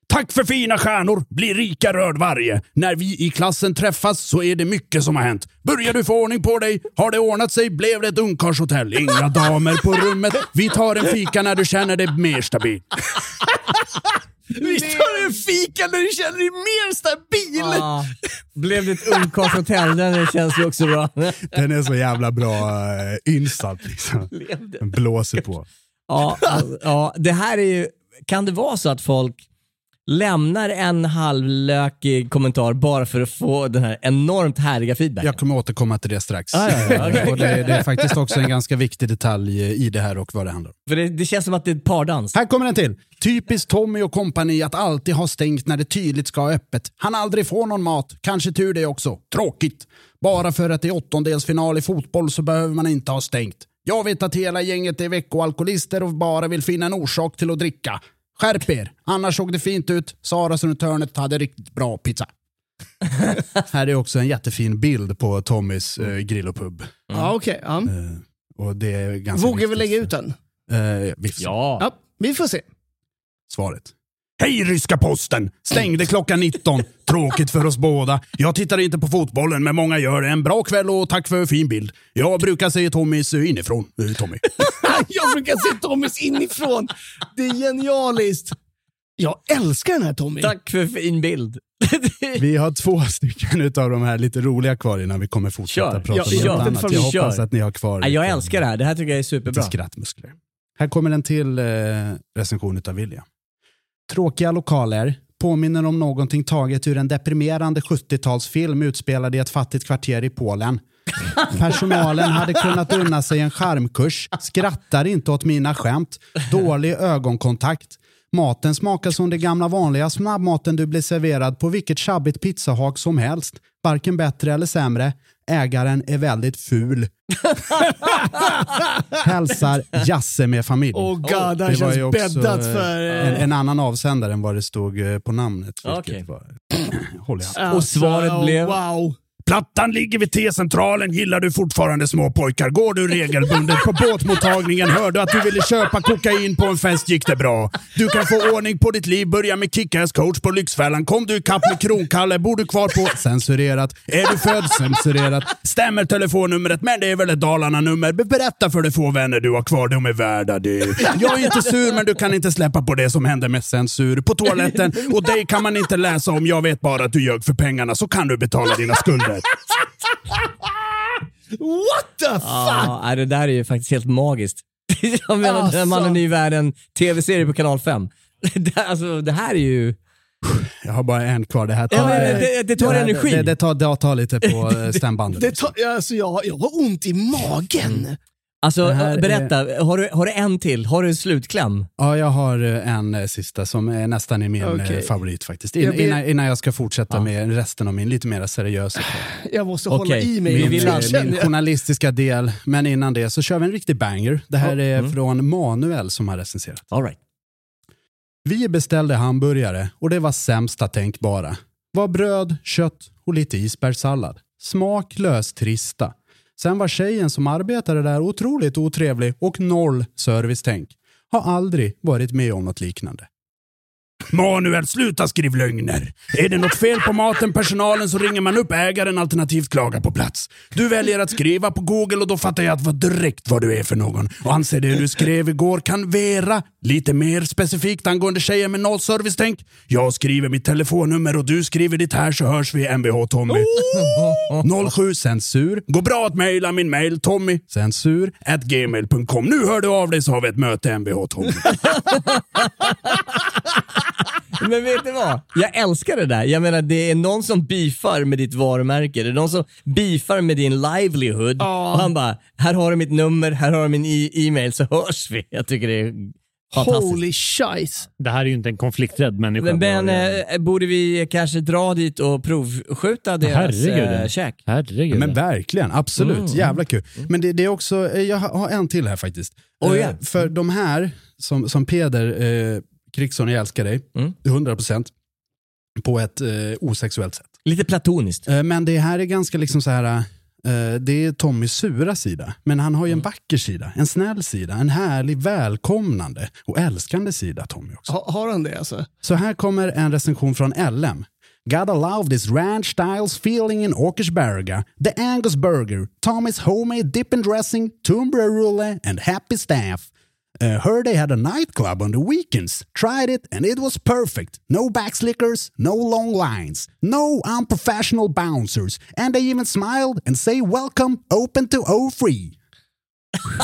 Tack för fina stjärnor! Bli rika rörd varje. När vi i klassen träffas så är det mycket som har hänt. Börjar du få ordning på dig? Har det ordnat sig? Blev det ett ungkarlshotell? Inga damer på rummet. Vi tar en fika när du känner dig mer stabil. Vi tar en fika när du känner dig mer stabil. Ja. Blev det ett ungkarlshotell? Den känns ju också bra. Den är så jävla bra uh, insatt liksom. Den blåser på. Ja, alltså, ja, det här är ju, kan det vara så att folk lämnar en halvlökig kommentar bara för att få den här enormt härliga feedbacken? Jag kommer återkomma till det strax. Ah, ja, ja, okej. och det, det är faktiskt också en ganska viktig detalj i det här och vad det handlar om. För det, det känns som att det är ett pardans. Här kommer en till. Typiskt Tommy och kompani att alltid ha stängt när det tydligt ska ha öppet. Han aldrig får någon mat. Kanske tur det också. Tråkigt. Bara för att det är åttondelsfinal i fotboll så behöver man inte ha stängt. Jag vet att hela gänget är veckoalkoholister och bara vill finna en orsak till att dricka. Skärp er, annars såg det fint ut. Saras runt hörnet hade riktigt bra pizza. Här är också en jättefin bild på Tommys eh, grill och pub. Ja, okej. ja. Eh, och det är ganska Vågar vi viktigt. lägga ut den? Eh, vi får se. Ja. Ja, vi får se. Svaret. Hej ryska posten! Stängde klockan 19. Tråkigt för oss båda. Jag tittar inte på fotbollen, men många gör det. En bra kväll och tack för fin bild. Jag brukar se Tommys inifrån. Eh, Tommy. Jag brukar se Tommys inifrån. Det är genialiskt. Jag älskar den här Tommy. Tack för fin bild. Vi har två stycken utav de här lite roliga kvar innan vi kommer fortsätta Kör. prata Ja, om något kör. annat. Jag hoppas att ni har kvar Ja, jag älskar det här. Det här tycker jag är lite superbra. skrattmuskler. Här kommer en till eh, recension utav William. Tråkiga lokaler påminner om någonting taget ur en deprimerande 70-talsfilm utspelad i ett fattigt kvarter i Polen. Personalen hade kunnat unna sig en charmkurs, skrattar inte åt mina skämt, dålig ögonkontakt. Maten smakar som det gamla vanliga snabbmaten du blir serverad på vilket tjabbigt pizzahak som helst. Varken bättre eller sämre. Ägaren är väldigt ful. Hälsar Jasse med familj. Oh god, det var känns ju också, bäddat för... En, en annan avsändare än vad det stod eh, på namnet. Okej. var, håller jag. Alltså, Och svaret blev? Wow. Plattan ligger vid T-centralen. Gillar du fortfarande små pojkar? Går du regelbundet på båtmottagningen? Hörde att du ville köpa kokain på en fest? Gick det bra? Du kan få ordning på ditt liv. Börja med Kickass coach på Lyxfällan. Kom du ikapp med Kronkalle? Bor du kvar på censurerat? Är du född censurerat? Stämmer telefonnumret? Men det är väl ett Dalarna-nummer? Berätta för de få vänner du har kvar. De är värda det. Jag är inte sur, men du kan inte släppa på det som hände med censur på toaletten. Och dig kan man inte läsa om. Jag vet bara att du ljög för pengarna, så kan du betala dina skulder. What the fuck? Ja, det där är ju faktiskt helt magiskt. Jag menar, den här mannen är ju värd en tv-serie på kanal 5. Det, här- alltså, det här är ju... Jag har bara en kvar. Det här tar, Ja, det- det- det tar energi. Det, det, tar, det tar lite på eh, stämbandet. Det tar, alltså jag, jag har ont i magen. Alltså, här är- berätta, har, du, har du en till? Har du en slutkläm? Ja, jag har eh, en eh, sista som är nästan är min eh, favorit faktiskt. In, Jag ber- innan, innan jag ska fortsätta med resten av min lite mer seriösa Jag måste hålla Okej, i mig. min, vill alltså- min journalistiska del. Men innan det så kör vi en riktig banger. Det här är från Manuel som har recenserat. All right. Vi beställde hamburgare och det var sämsta tänkbara. Var bröd, kött och lite isbergssallad. Smaklöst trista. Sen var tjejen som arbetade där otroligt otrevlig och noll servicetänk. Har aldrig varit med om något liknande. Manuel, sluta skriv lögner. Är det något fel på maten, personalen, så ringer man upp ägaren alternativt klagar på plats. Du väljer att skriva på Google och då fattar jag att vad direkt vad du är för någon. Och anser det du skrev igår kan vara lite mer specifikt angående tjejen med noll servicetänk. Jag skriver mitt telefonnummer och du skriver ditt här så hörs vi Mvh Tommy. 07 censur. Går bra att mejla min mail Tommy censur at gmail.com. Nu hör du av dig så har vi ett möte Mvh Tommy. Men vet du vad? Jag älskar det där. Jag menar, det är någon som beefar med ditt varumärke. Det är någon som beefar med din livelihood. Ja. Och han bara, här har du mitt nummer, här har du min e- e-mail så hörs vi. Jag tycker det är fantastiskt. Holy shice. Det här är ju inte en konflikträdd människa. Men, men eh, borde vi kanske dra dit och provskjuta deras Herregud. eh, käk? Herregud. Men verkligen, absolut. Mm. Jävla kul. Men det, det är också, eh, jag har en till här faktiskt. Eh, ja. För de här, som, som Peder eh, Krigsson, jag älskar dig, Mm. 100% på ett eh, osexuellt sätt. Lite platoniskt. Eh, men det här är ganska liksom så här, eh, det är Tommys sura sida. Men han har ju en Mm. vacker sida, en snäll sida, en härlig, välkomnande och älskande sida Tommy också. Ha, har han det alltså? Så här kommer en recension från LM. Gotta love this ranch styles feeling in Åkersberga. The Angus Burger, Tommy's homemade dip and dressing, tumbler rulle and happy staff. Uh, heard they had a nightclub on the weekends. Tried it and it was perfect. No backslickers, no long lines, no unprofessional bouncers. And they even smiled and say welcome, open to O free.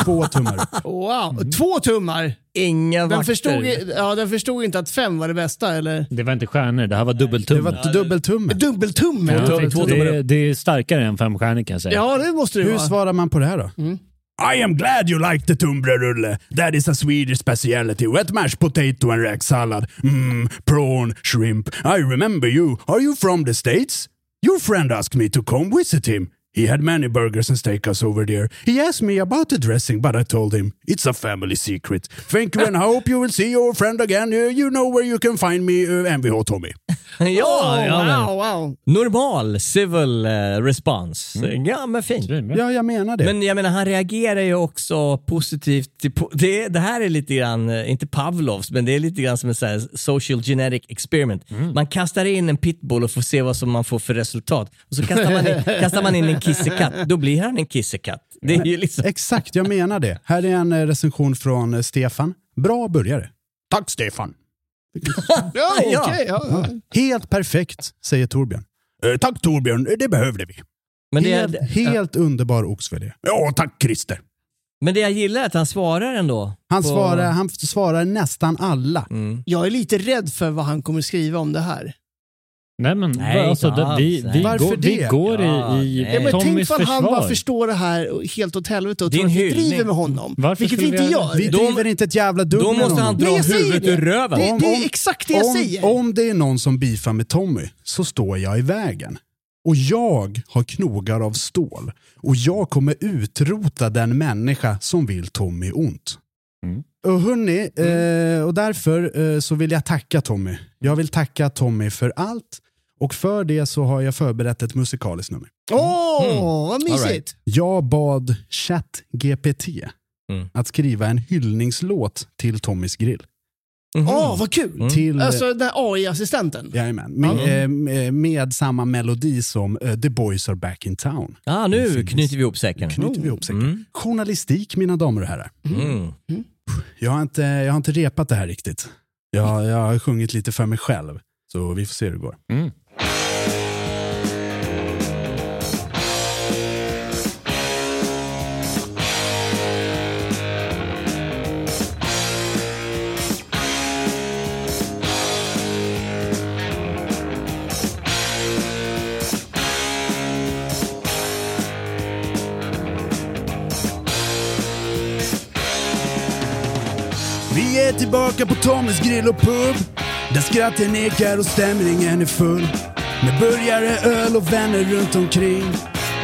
Två tummar. Wow. Två tummar. Inga Den vakter. förstod, ja, den förstod inte att fem var det bästa, eller? Det var inte stjärnor, det här var dubbeltumme. Det var dubbeltumme. Dubbeltumme. Ja, det, det är starkare än fem stjärnor kan jag säga. Ja, det måste det Hur vara. svarar man på det här då? I am glad you like the tumbrerulle. That is a Swedish speciality. Wet mashed potato and rack salad. Mmm, prawn, shrimp. I remember you. Are you from the States? Your friend asked me to come visit him. He had many burgers and steakhouse over there. He asked me about the dressing, but I told him it's a family secret. Thank you and I hope you will see your friend again. Uh, you know where you can find me, uh, Mvh Tommy. ja, Oh, ja, wow, wow. Normal civil eh, response. Ja, men fint. Ja, jag menar det. Men jag menar, han reagerar ju också positivt. Till, po- det, det här är lite grann, eh, inte Pavlovs, men det är lite grann som här social genetic experiment. Man kastar in en pitbull och får se vad som man får för resultat. Och så kastar man in, kastar man in en kissekatt, då blir han en kissekatt. Det är ju liksom... Exakt, jag menar det. Här är en eh, recension från Stefan. Bra börjare. Tack Stefan. Ja, okej. Ja. ja. ja. Helt perfekt, säger Torbjörn. Eh, tack Torbjörn, det behövde vi. Men det, helt, helt underbar oxfilé. Ja, tack Christer. men det jag gillar är att han svarar ändå. Han, på- svarar, han svarar nästan alla. Mm. Jag är lite rädd för vad han kommer skriva om det här. Nej, men Nej, alltså, det, vi, vi, nej. Varför går, vi det? går Ja, i, i nej. Ja, men tänk Tommys för han bara försvar. förstår det här helt åt helvete och tror att vi driver med honom. Varför vilket vi inte gör. göra Vi Då- driver inte ett jävla dugg Då med måste han honom. dra Nej, jag säger huvudet det. ur röven. Det, det är exakt det jag om, säger. Om det är någon som beefar med Tommy så står jag i vägen. Och jag har knogar av stål. Och jag kommer utrota den människa som vill Tommy ont. Mm. Och hörni, eh, och därför eh, så vill jag tacka Tommy. Jag vill tacka Tommy för allt. Och för det så har jag förberett ett musikaliskt nummer. Åh, Mm. vad mysigt. Right. Jag bad ChatGPT Mm. att skriva en hyllningslåt till Tommys grill. Mhm. Åh, vad kul. Mm. Till, Alltså den AI-assistenten. Jajamän, med, eh, med, samma melodi som eh, The Boys Are Back in Town. Ah, nu knyter vi ihop säcken. Knyter vi ihop säcken. Mm. Journalistik mina damer och herrar. Mm. Jag har inte, jag har inte repat det här riktigt. Jag, jag har sjungit lite för mig själv. Så vi får se hur det går. Tillbaka på Tommys grill och pub. Där skratten ekar och stämningen är full. Med burgare, öl och vänner runt omkring.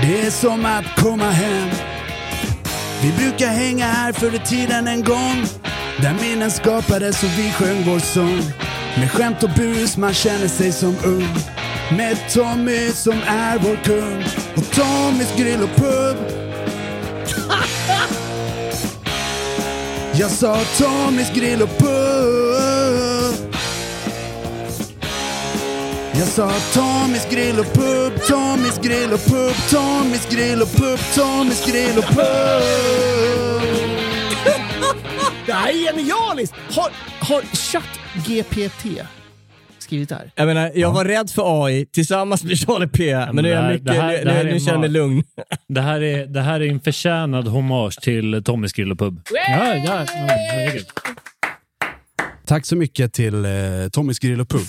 Det är som att komma hem. Vi brukar hänga här förr i tiden en gång. Där minnen skapades och vi sjöng vår sång. Med skämt och bus, man känner sig som ung. Med Tommy som är vår kung. Och Tommys grill och pub. Jag sa Tommys grill och pub. Jag sa Tommys grill och pub, Tommys grill och pub, Tommys grill och pub, Tommys grill och pub. Det här är genialiskt! Har, har ChatGPT skrivit det här? Jag menar, jag var rädd för AI tillsammans med Charlie P. Men, nu, är det jag här- mycket, här- nu, det här nu, är nu känner jag mig lugn. Det här, är, det här är en förtjänad hommage till Tommys grill och pub. Ja, ja, ja. Tack så mycket till eh, Tommys grill och pub.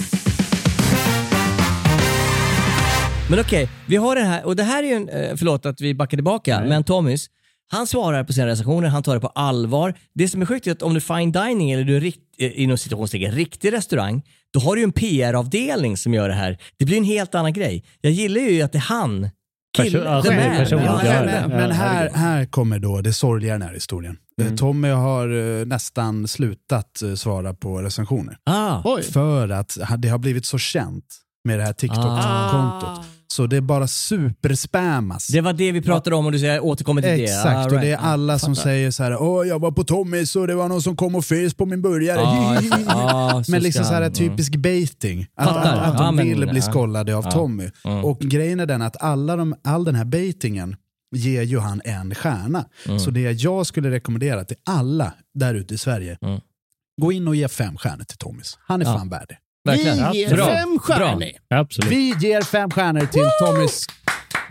Men okej, vi har det här, och det här är ju en, eh, förlåt att vi backar tillbaka, men Tommys, han svarar på sina recensioner, han tar det på allvar. Det som är sjukt är att om du är fine dining eller du är rikt, eh, inom situationstecken riktig restaurang, då har du ju en PR-avdelning som gör det här. Det blir en helt annan grej. Jag gillar ju att det är han, Perso- killen, alltså, personen, Ja, ja. Men här, här kommer då det sorgliga i den här historien. Eh, Tommy har eh, nästan slutat svara på recensioner. Ah. För att det har blivit så känt med det här TikTok-kontot. Så det är bara superspammas. det var det vi pratade om och du säger återkommer till det. Exakt, Ah, och det är right. alla som säger så här, åh jag var på Tommys och det var någon som kom och fes på min burgare. Ah, ah, men liksom så här mm. typisk baiting. Att, Fattar. att, de men- vill bli skollade av. Tommy. Mm. Och grejen är den att alla de, all den här baitingen ger ju han en stjärna. Mm. Så det jag skulle rekommendera till alla där ute i Sverige, Mm. gå in och ge fem stjärnor till Tommys. Han är fan värd det. Verkligen. Vi ger Bra. fem stjärnor. Absolut. Vi ger fem stjärnor till Tommys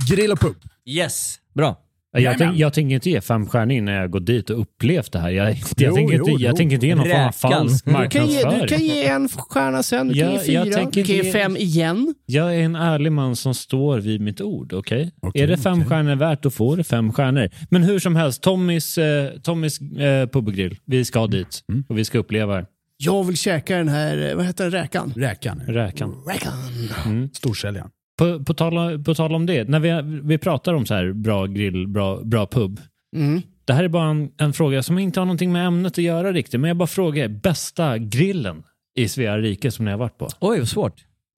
grill och pub. Yes, bra. Jag, tänk, jag tänker inte ge fem stjärnor när jag går dit och upplevt det här. Jag, jag, Jo, tänker, jo, inte, jag jo. tänker inte ge någon form av falsk Du kan, ge, marknadsföring. du kan ge en stjärna sen, du kan ge jag fyra, du kan ge fem igen. Jag är en ärlig man som står vid mitt ord. okej? Okej, är det fem okej. stjärnor värt, då får det fem stjärnor. Men hur som helst, Tommys, eh, Tommys eh, pub och grill. Vi ska dit Mm. och vi ska uppleva det. Jag vill käka den här, eh, vad heter den, räkan? Räkan. Räkan. Räkan. Storsäljaren. På, på, tal, på tal om det, när vi, vi pratar om så här bra grill, bra, bra pub. Mm. Det här är bara en, en fråga som inte har någonting med ämnet att göra riktigt, men jag bara frågar, bästa grillen i Svea rike som ni har varit på? Oj, vad svårt.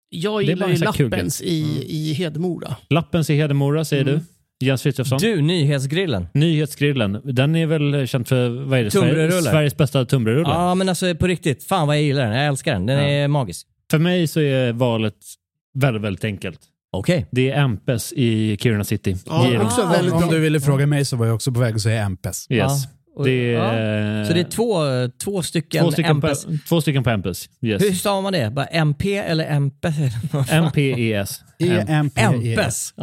Jag Det är gillar ju Lappens i, i Hedemora. Lappens i Hedemora säger Mm. du? Jens Frithiofsson? Du, nyhetsgrillen. Nyhetsgrillen, den är väl känd för vad är det. Sveriges, Sveriges bästa tunnbrödsrulle? Ja, men alltså på riktigt. Fan vad jag gillar den. Jag älskar den. Den Ja. är magisk. För mig så är valet väldigt, väldigt enkelt. Okej. Det är Empes i Kiruna City. Ja, också väldigt Om bra. du ville fråga mig så var jag också på väg att säga Empes. Yes. Ja. Och, Det är, ja. Så det är två, två stycken, två stycken, på, MPs. två stycken på Empes. Yes. Hur stavar man det? Bara MP eller MP? MPES. Empes. Empes.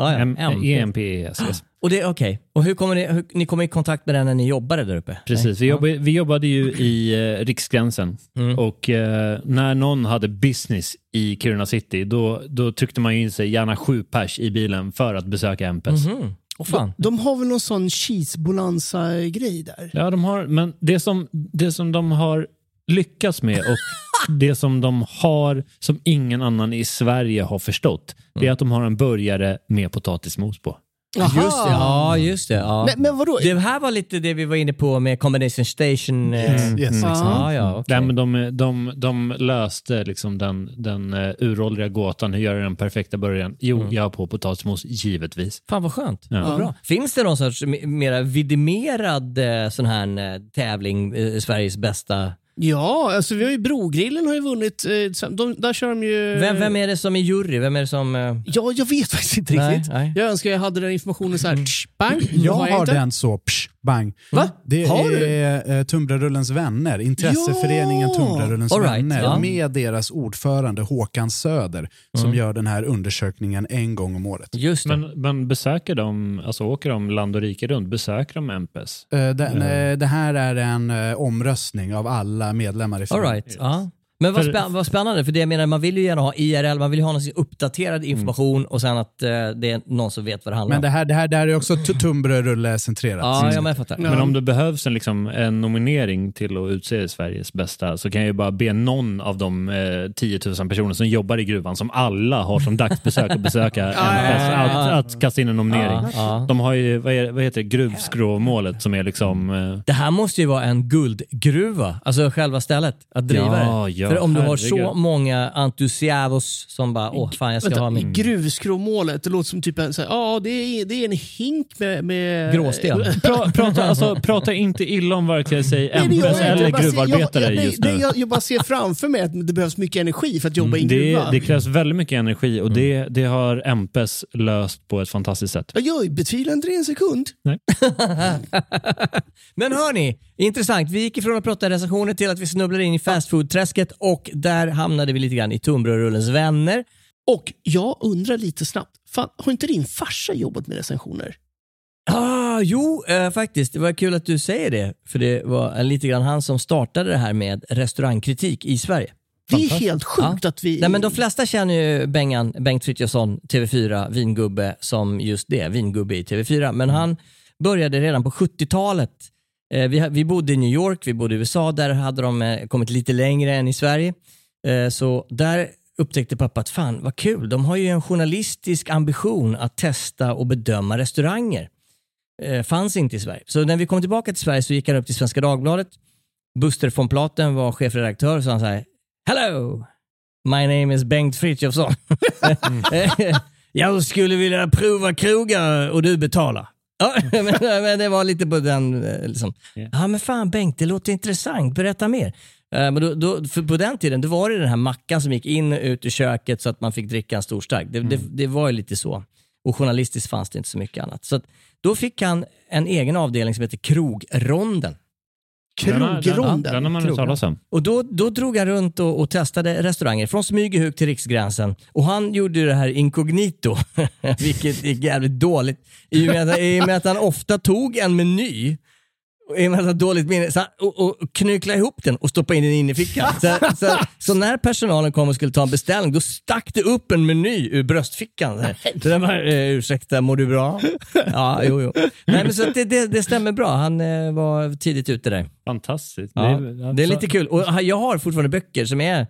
EMPES. Och det är okej. Och hur kommer ni, hur, ni kom i kontakt med den när ni jobbade där uppe? Precis, vi, jobbade, vi jobbade ju i eh, Riksgränsen Mm. och eh, när någon hade business i Kiruna city då, då tryckte man ju in sig gärna sju pers i bilen för att besöka Empes. Mhm. Åh fan. De har väl någon sån cheese bonanza-grej där? Ja, de har, men det som, det som de har lyckats med och det som de har som ingen annan i Sverige har förstått, det är Mm. att de har en burgare med potatismos på. Just det, ja just det. Ja. Men, men vadå? Det här var lite det vi var inne på med Combination Station. eh, Yes, ja. Nej, men de, de, de löste liksom den, den uh, uråldriga gåtan, hur gör jag den perfekta början? Jo, Mm. jag har på potatismos, givetvis. Fan vad skönt. Ja. Vad bra. Finns det någon sorts me- mera vidimerad eh, sån här tävling, Sveriges bästa? Ja, alltså vi har ju Brogrillen har ju vunnit. eh, De, där kör de ju... Vem, vem är det som är jury? Vem är det som... eh, Ja, jag vet faktiskt inte Nej, riktigt. nej. Jag önskar jag hade den informationen så här. tsch, bang. Jag har har inte. den så psh, bang. Va? Det Har du? är eh, Tumbrarullens vänner, intresseföreningen Ja! Tumbrarullens right, vänner ja. med deras ordförande Håkan Söder som gör den här undersökningen en gång om året. Just det. Men, men besöker de, alltså åker de land och rike runt, besöker de Empes? Eh, det, eh, det här är en eh, omröstning av alla medlemmar i All föreningen. right. Ja. Men vad, För- spä- vad spännande, för det jag menar, man vill ju gärna ha IRL, man vill ju ha någon uppdaterad information och sen att eh, det är någon som vet vad det handlar Men det om. här, det här, det här är också t- Tumbrarulle-centrerat. Ja, ja, men jag fattar. Men om det behövs en, liksom, en nominering till att utse Sveriges bästa så kan jag ju bara be någon av de eh, 10 000 personer som jobbar i gruvan, som alla har som dagsbesök att besöka Empes, att, att kasta in en nominering. De har ju, vad, är, vad heter det, gruvskrovmålet som är liksom... Eh, Det här måste ju vara en guldgruva, alltså själva stället, att driva Ja, det. ja, För om du har så många entusiastos som bara, åh fan jag ska Vänta, ha min... Gruvskrovmålet, det låter som typ en, så här, ja, det, är, det är en hink med... med Gråsten. pra, prata, alltså, prata inte illa om varken sig Nej, inte. eller Jag bara ser- gruvarbetare jag, jag, just nej, nu. nej, jag, jag bara ser framför mig att det behövs mycket energi för att jobba i en Det, gruva. det krävs väldigt mycket energi och det, det har Empes löst på ett fantastiskt sätt. Jag betvivlar inte det en sekund. Men hörni, intressant. Vi gick ifrån att prata recensioner till att vi snubblade in i fastfood-träsket och där hamnade vi lite grann i Tumbrarullens vänner. Och jag undrar lite snabbt, fan, har inte din farsa jobbat med recensioner? Ah, jo, eh, faktiskt. Det var kul att du säger det. För det var lite grann han som startade det här med restaurangkritik i Sverige. Det är helt sjukt att vi... Nej, men de flesta känner ju Bengan, Bengt Frithiofsson, TV4, vingubbe, som just det, vingubbe i TV4. Men han började redan på 70-talet. Eh, vi, vi bodde i New York, vi bodde i USA, där hade de eh, kommit lite längre än i Sverige. Eh, så där upptäckte pappa att fan vad kul, de har ju en journalistisk ambition att testa och bedöma restauranger. Fanns inte i Sverige. Så när vi kom tillbaka till Sverige så gick han upp till Svenska Dagbladet. Buster von Platen var chefredaktör och sa han så här, Hello! My name is Bengt Frithiofsson. Jag skulle vilja prova krogar och du betalar. Ja, men, men det var lite på den... eh, Liksom. Ja men fan Bengt, det låter intressant. Berätta mer. Eh, Men då, då, för på den tiden då var det den här mackan som gick in och ut ur köket så att man fick dricka en stor stark. Det, det, det var ju lite så. Och journalistiskt fanns det inte så mycket annat. Så att, då fick han en egen avdelning som heter Kroronden. Krogronden. Den, den har man hört talas om. Och då, då drog han runt och, och testade restauranger från Smygehuk till Riksgränsen. Och han gjorde det här inkognito, vilket gick jävligt dåligt. I och med att, i och med att han ofta tog en meny med hade dåligt minne, så han, och, och knycklade ihop den och stoppade in den in i fickan. Så, så, så när personalen kom och skulle ta en beställning, då stack det upp en meny ur bröstfickan. Så här. Så den var, eh, ursäkta, mår du bra? Ja, jo, jo. Nej, men så det, det, det stämmer bra. Han eh, var tidigt ute där. Fantastiskt. Ja, är- det är lite kul. Och jag har fortfarande böcker som är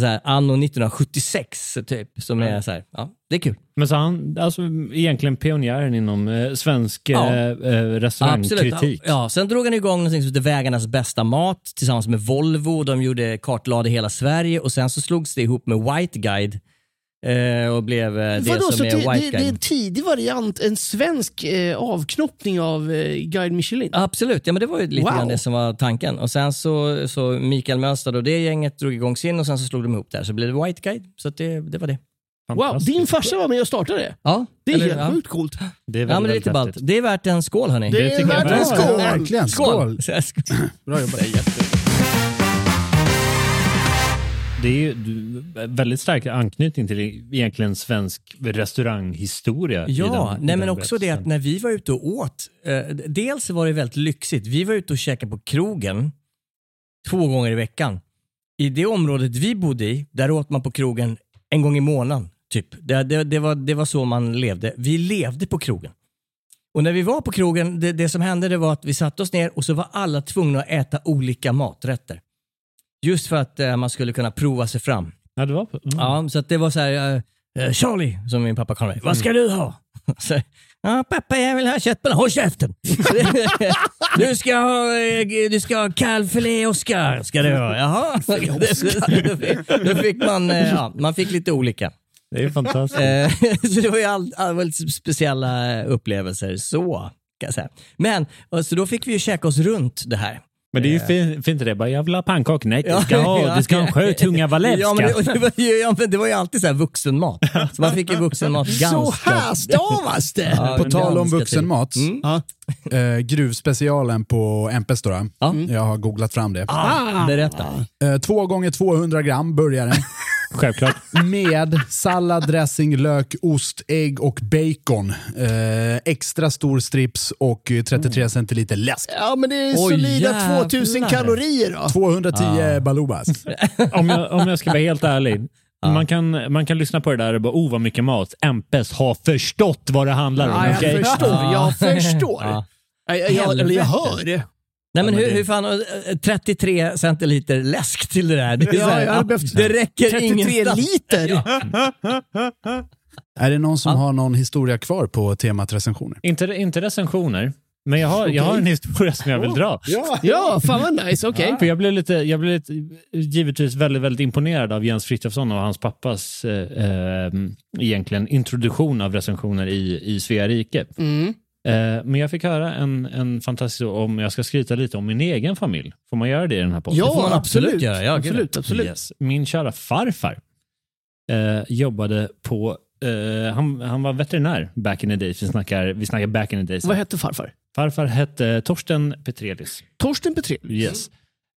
så här, anno 1976, typ. Som är så här, ja, det är kul. Men så han, alltså egentligen pionjären inom eh, svensk Ja. eh, eh, restaurantkritik. Ja, sen drog han igång något som heter Vägarnas bästa mat tillsammans med Volvo. De gjorde kartlade hela Sverige och sen så slogs det ihop med White Guide och blev eh, det Vadå, som det, är det, White det är en Guide. tidig variant, en svensk eh, avknoppning av eh, Guide Michelin? Absolut, ja, men det var ju lite Wow. grann det som var tanken. Och sen så, så Mikael Mönstad och det gänget drog igång sin och sen så slog de ihop där så blev det White Guide. Så att det, det var det. Wow, din farsa var med och startade det. Ja, Det är helt ja. sjukt coolt. Det är Ja, men det är lite ballt. Det är värt en skål hörni. Det, Det är värt en verkligen. skål. Verkligen. Skål. Bra jobbat. Det är ju väldigt stark anknytning till egentligen svensk restauranghistoria. Ja, den- nej men också det att när vi var ute och åt, eh, dels var det väldigt lyxigt. Vi var ute och käkade på krogen två gånger i veckan. I det området vi bodde i, där åt man på krogen en gång i månaden. Typ. Det, det, det, var, det var så man levde. Vi levde på krogen. Och när vi var på krogen, det, det som hände det var att vi satte oss ner och så var alla tvungna att äta olika maträtter. Just för att eh, man skulle kunna prova sig fram. Ja, det var på, mm. Ja, så att det var så här, eh, eh, Charlie, som min pappa kallade mig, vad ska du ha? Så, ja, pappa jag vill ha köttbullar, håll käften! du ska ha, eh, du ska ha kalvfilé Oscar, ska du ha. Jaha, då, fick, då fick man, eh, ja, man fick lite olika. Det är fantastiskt. Så det var ju all, all, väldigt speciella upplevelser så, kan jag säga. Men, så då fick vi ju käka oss runt det här. Men det är ju fint, fint det. Bara, jag vill ha pannkakor. Nej, du ska ha, du ska ha en sjötunga walewska. Ja, men det, det, var ju, ja, men det var ju alltid så här vuxenmat. Så man fick ju vuxenmat ganska... Så här stavas det! Ja, På tal om vuxenmat. Ja. eh, gruvspecialen på MP Store. Ja. Jag har googlat fram det. Ah, berätta. Eh, två gånger 200 gram burgare. Självklart. Med sallad, dressing, lök, ost, ägg och bacon. Eh, extra stor strips och eh, 33 centiliter läsk. Ja, men det är Oj, solida jävlar. 2000 kalorier då. 210 balubas. om, jag, om jag ska vara helt ärlig. Man, kan, man kan lyssna på det där och bara, oh vad mycket mat. MPS har förstått vad det handlar om. Ja, jag okej? förstår. Jag förstår. Ja. Jag, jag, jag, eller jag hör det. Nej men men hur, det- hur fan, eh, 33 centiliter läsk till det där. Det, är Ja, här, jag behövt det räcker 33 ingenstans. liter. Är det någon som har någon historia kvar på temat recensioner? Inte, inte recensioner, men jag har, jag har en historia som jag vill dra. Ja, fan vad nice. Okej. För jag blev, lite, jag blev lite, givetvis väldigt, väldigt imponerad av Jens Frithiofsson och hans pappas eh, eh, egentligen introduktion av recensioner i, i Svea rike. Mm. Eh, men jag fick höra en, en fantastisk, om jag ska skryta lite om min egen familj. Får man göra det i den här podden? Ja, absolut absolut. göra. Ja, absolut, absolut. Yes. Min kära farfar eh, jobbade på, eh, han, han var veterinär back in the days. Vi snackar, vi snackar back in the days. Vad hette farfar? Farfar hette Torsten Petrelius. Torsten Petrelius. Yes.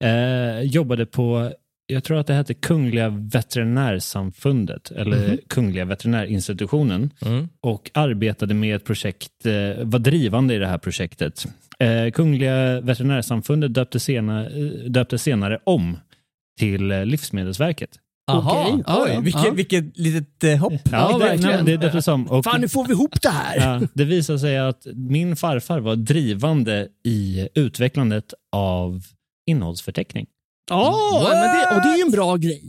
Eh, jobbade på, jag tror att det hette Kungliga Veterinärsamfundet eller Kungliga Veterinärinstitutionen Mm. och arbetade med ett projekt, eh, var drivande i det här projektet. Eh, Kungliga Veterinärsamfundet döpte senare, eh, döpte senare om till eh, Livsmedelsverket. Jaha, Okej. Ja, oj, ja. vilket, Ja. vilket litet eh, hopp. Ja, det, verkligen. nej, det döptes om. Och, Fan, nu får vi ihop det här. Ja, det visade sig att min farfar var drivande i utvecklandet av innehållsförteckning. Ja, men det, och det är ju en bra grej.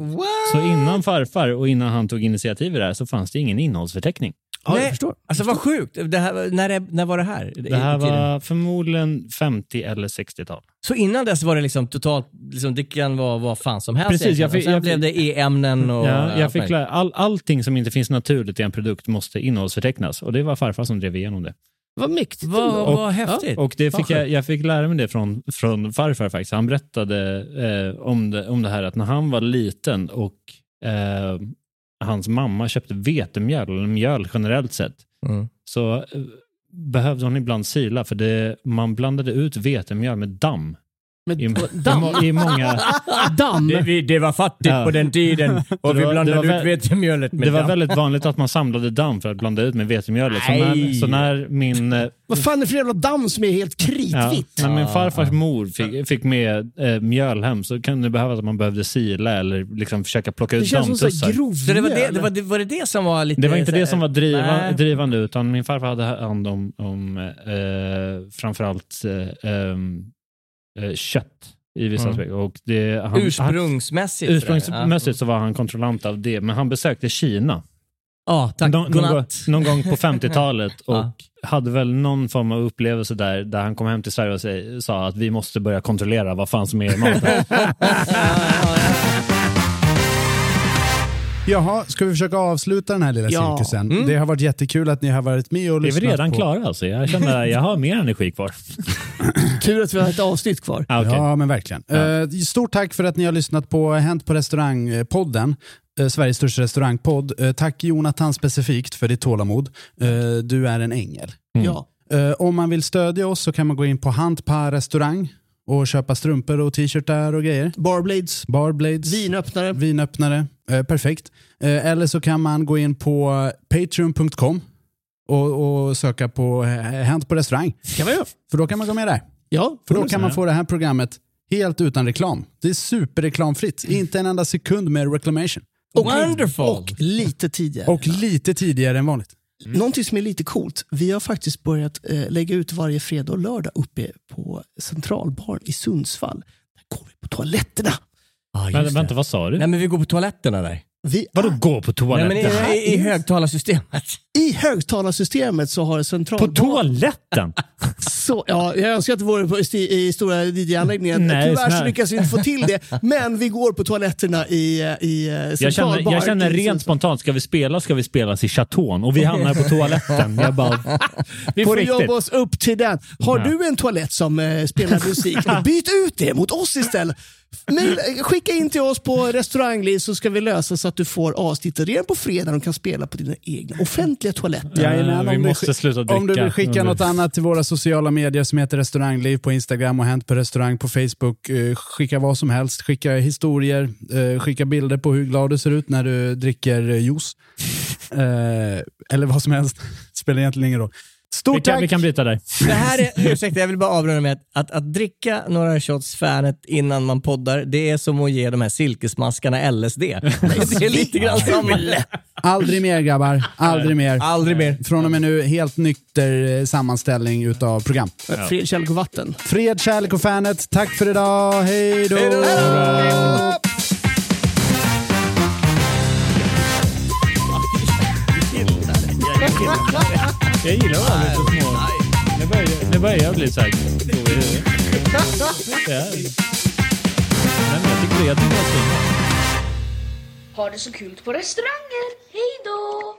Så innan farfar och innan han tog initiativ i det här så fanns det ingen innehållsförteckning. Ja, Nej, jag förstår. Alltså vad sjukt. Det här, när, är- när var det här? Det här var förmodligen 50 eller 60-tal. Så innan dess var det liksom totalt, liksom, det kan vara vad fan som helst. Precis, jag fick- sen jag blev fick- det e-ämnen och... Ja, jag allt fick all, allting som inte finns naturligt i en produkt måste innehållsförtecknas och det var farfar som drev igenom det. Vad mäktigt. Vad, ändå. vad häftigt. Och det fick jag, jag fick lära mig det från, från farfar faktiskt. Han berättade eh, om, det, om det här att när han var liten och eh, hans mamma köpte vetemjöl, eller mjöl generellt sett, Mm. så eh, behövde hon ibland sila för det, man blandade ut vetemjöl med damm. Med I, damm. i, många, Damm. Det, vi, det var fattigt Ja. på den tiden och Det vi var- blandade det var ut vetemjölet med det var damm. väldigt vanligt att man samlade damm för att blanda ut med vetemjölet. Så när, så när min eh, Vad fan är det för jävla damm som är helt Ja, kritvitt? när min farfars mor fick, fick med eh, mjöl hem så kan det behövas att man behövde sila eller liksom försöka plocka Det ut dammtussar. Så det var det, det, var, det, var det det som var lite... Det var inte det som var driva, drivande utan min farfar hade hand om, om eh, framförallt eh, ehm, eh, kött i vissa Mm. aspekter. Och det, han, Ursprungsmässigt. Han, ursprungsmässigt så var han kontrollant av det, men han besökte Kina Ja, tack. någon, någon, någon gång på 50-talet och Ja. hade väl någon form av upplevelse där, där han kom hem till Sverige och sa att vi måste börja kontrollera vad fan som är i maten. Jaha, ska vi försöka avsluta den här lilla Ja. cirkusen? Det har varit jättekul att ni har varit med och är vi lyssnat redan på... klara alltså? Jag känner att jag har mer energi kvar. Tur att vi har ett avsnitt kvar. Ah, okej. Ja, men verkligen. Ja. Eh, stort tack för att ni har lyssnat på Hänt på restaurang-podden. eh, Sveriges största restaurangpodd. Eh, tack Jonathan specifikt för ditt tålamod. Du är en ängel. Ja. Eh, om man vill stödja oss så kan man gå in på Handpa restaurang och köpa strumpor och t-shirtar och grejer. Barblades, Barblades, vinöppnare. vinöppnare. Eh, perfekt. Eh, eller så kan man gå in på patreon.com och, och söka på Hänt på restaurang. kan man göra. För då kan man gå med där. Ja, För då kan man få det här programmet helt utan reklam. Det är superreklamfritt. Inte en enda sekund med reclamation. och, Wonderful. och lite tidigare. Och lite tidigare än vanligt. Någonting som är lite coolt. Vi har faktiskt börjat eh, lägga ut varje fredag och lördag uppe på Centralbaren i Sundsvall. Där går vi på toaletterna. Ah, Men, det. vänta, vad sa du? Nej men vi går på toaletterna där. Vi Vadå gå på Nej, toaletten? men i, i, i högtalarsystemet. I högtalarsystemet så har På Centralbaren... toaletten? Så, ja, jag önskar att det vore på, i, i stora DJ-anläggningen. Nej, Tyvärr så lyckas vi inte få till det. Men vi går på toaletterna i, i eh, Jag känner, jag känner rent spontant, ska vi spela ska vi spela i Chaton och vi hamnar på toaletten. Jag bara, Vi på får riktigt. jobba oss upp till den. Har Ja. du en toalett som eh, spelar musik, byt ut det mot oss istället. Mail, skicka in till oss på restaurangliv så ska vi lösa så att du får avsnittet redan på fredag och kan spela på dina egna offentliga toaletter. Jajamän, vi om, du, måste sluta dricka. om du vill skicka något annat till våra sociala medier som heter Restaurangliv på Instagram och Hänt på restaurang på Facebook. Eh, skicka vad som helst. Skicka historier. Eh, skicka bilder på hur glad du ser ut när du dricker eh, juice. Eh, eller vad som helst. Spelar egentligen ingen roll. Stort vi, kan, tack! vi kan bryta där. Det här är, ursäkta, jag vill bara avrunda med att, att, att dricka några shots Fanet innan man poddar, det är som att ge de här silkesmaskarna LSD. det är lite grann samma. Aldrig mer grabbar. Aldrig mer. Aldrig mer. Från och med nu helt nykter eh, sammanställning utav program. Fred, kärlek och vatten. Fred, kärlek och fanet. Tack för idag. Hej då! Jag gillar att vara lite små. Nu börjar, nu börjar jag bli så här. god i huvudet. Nej, men jag tycker det är jättebra. Ha det så kul på restauranger. Hej då!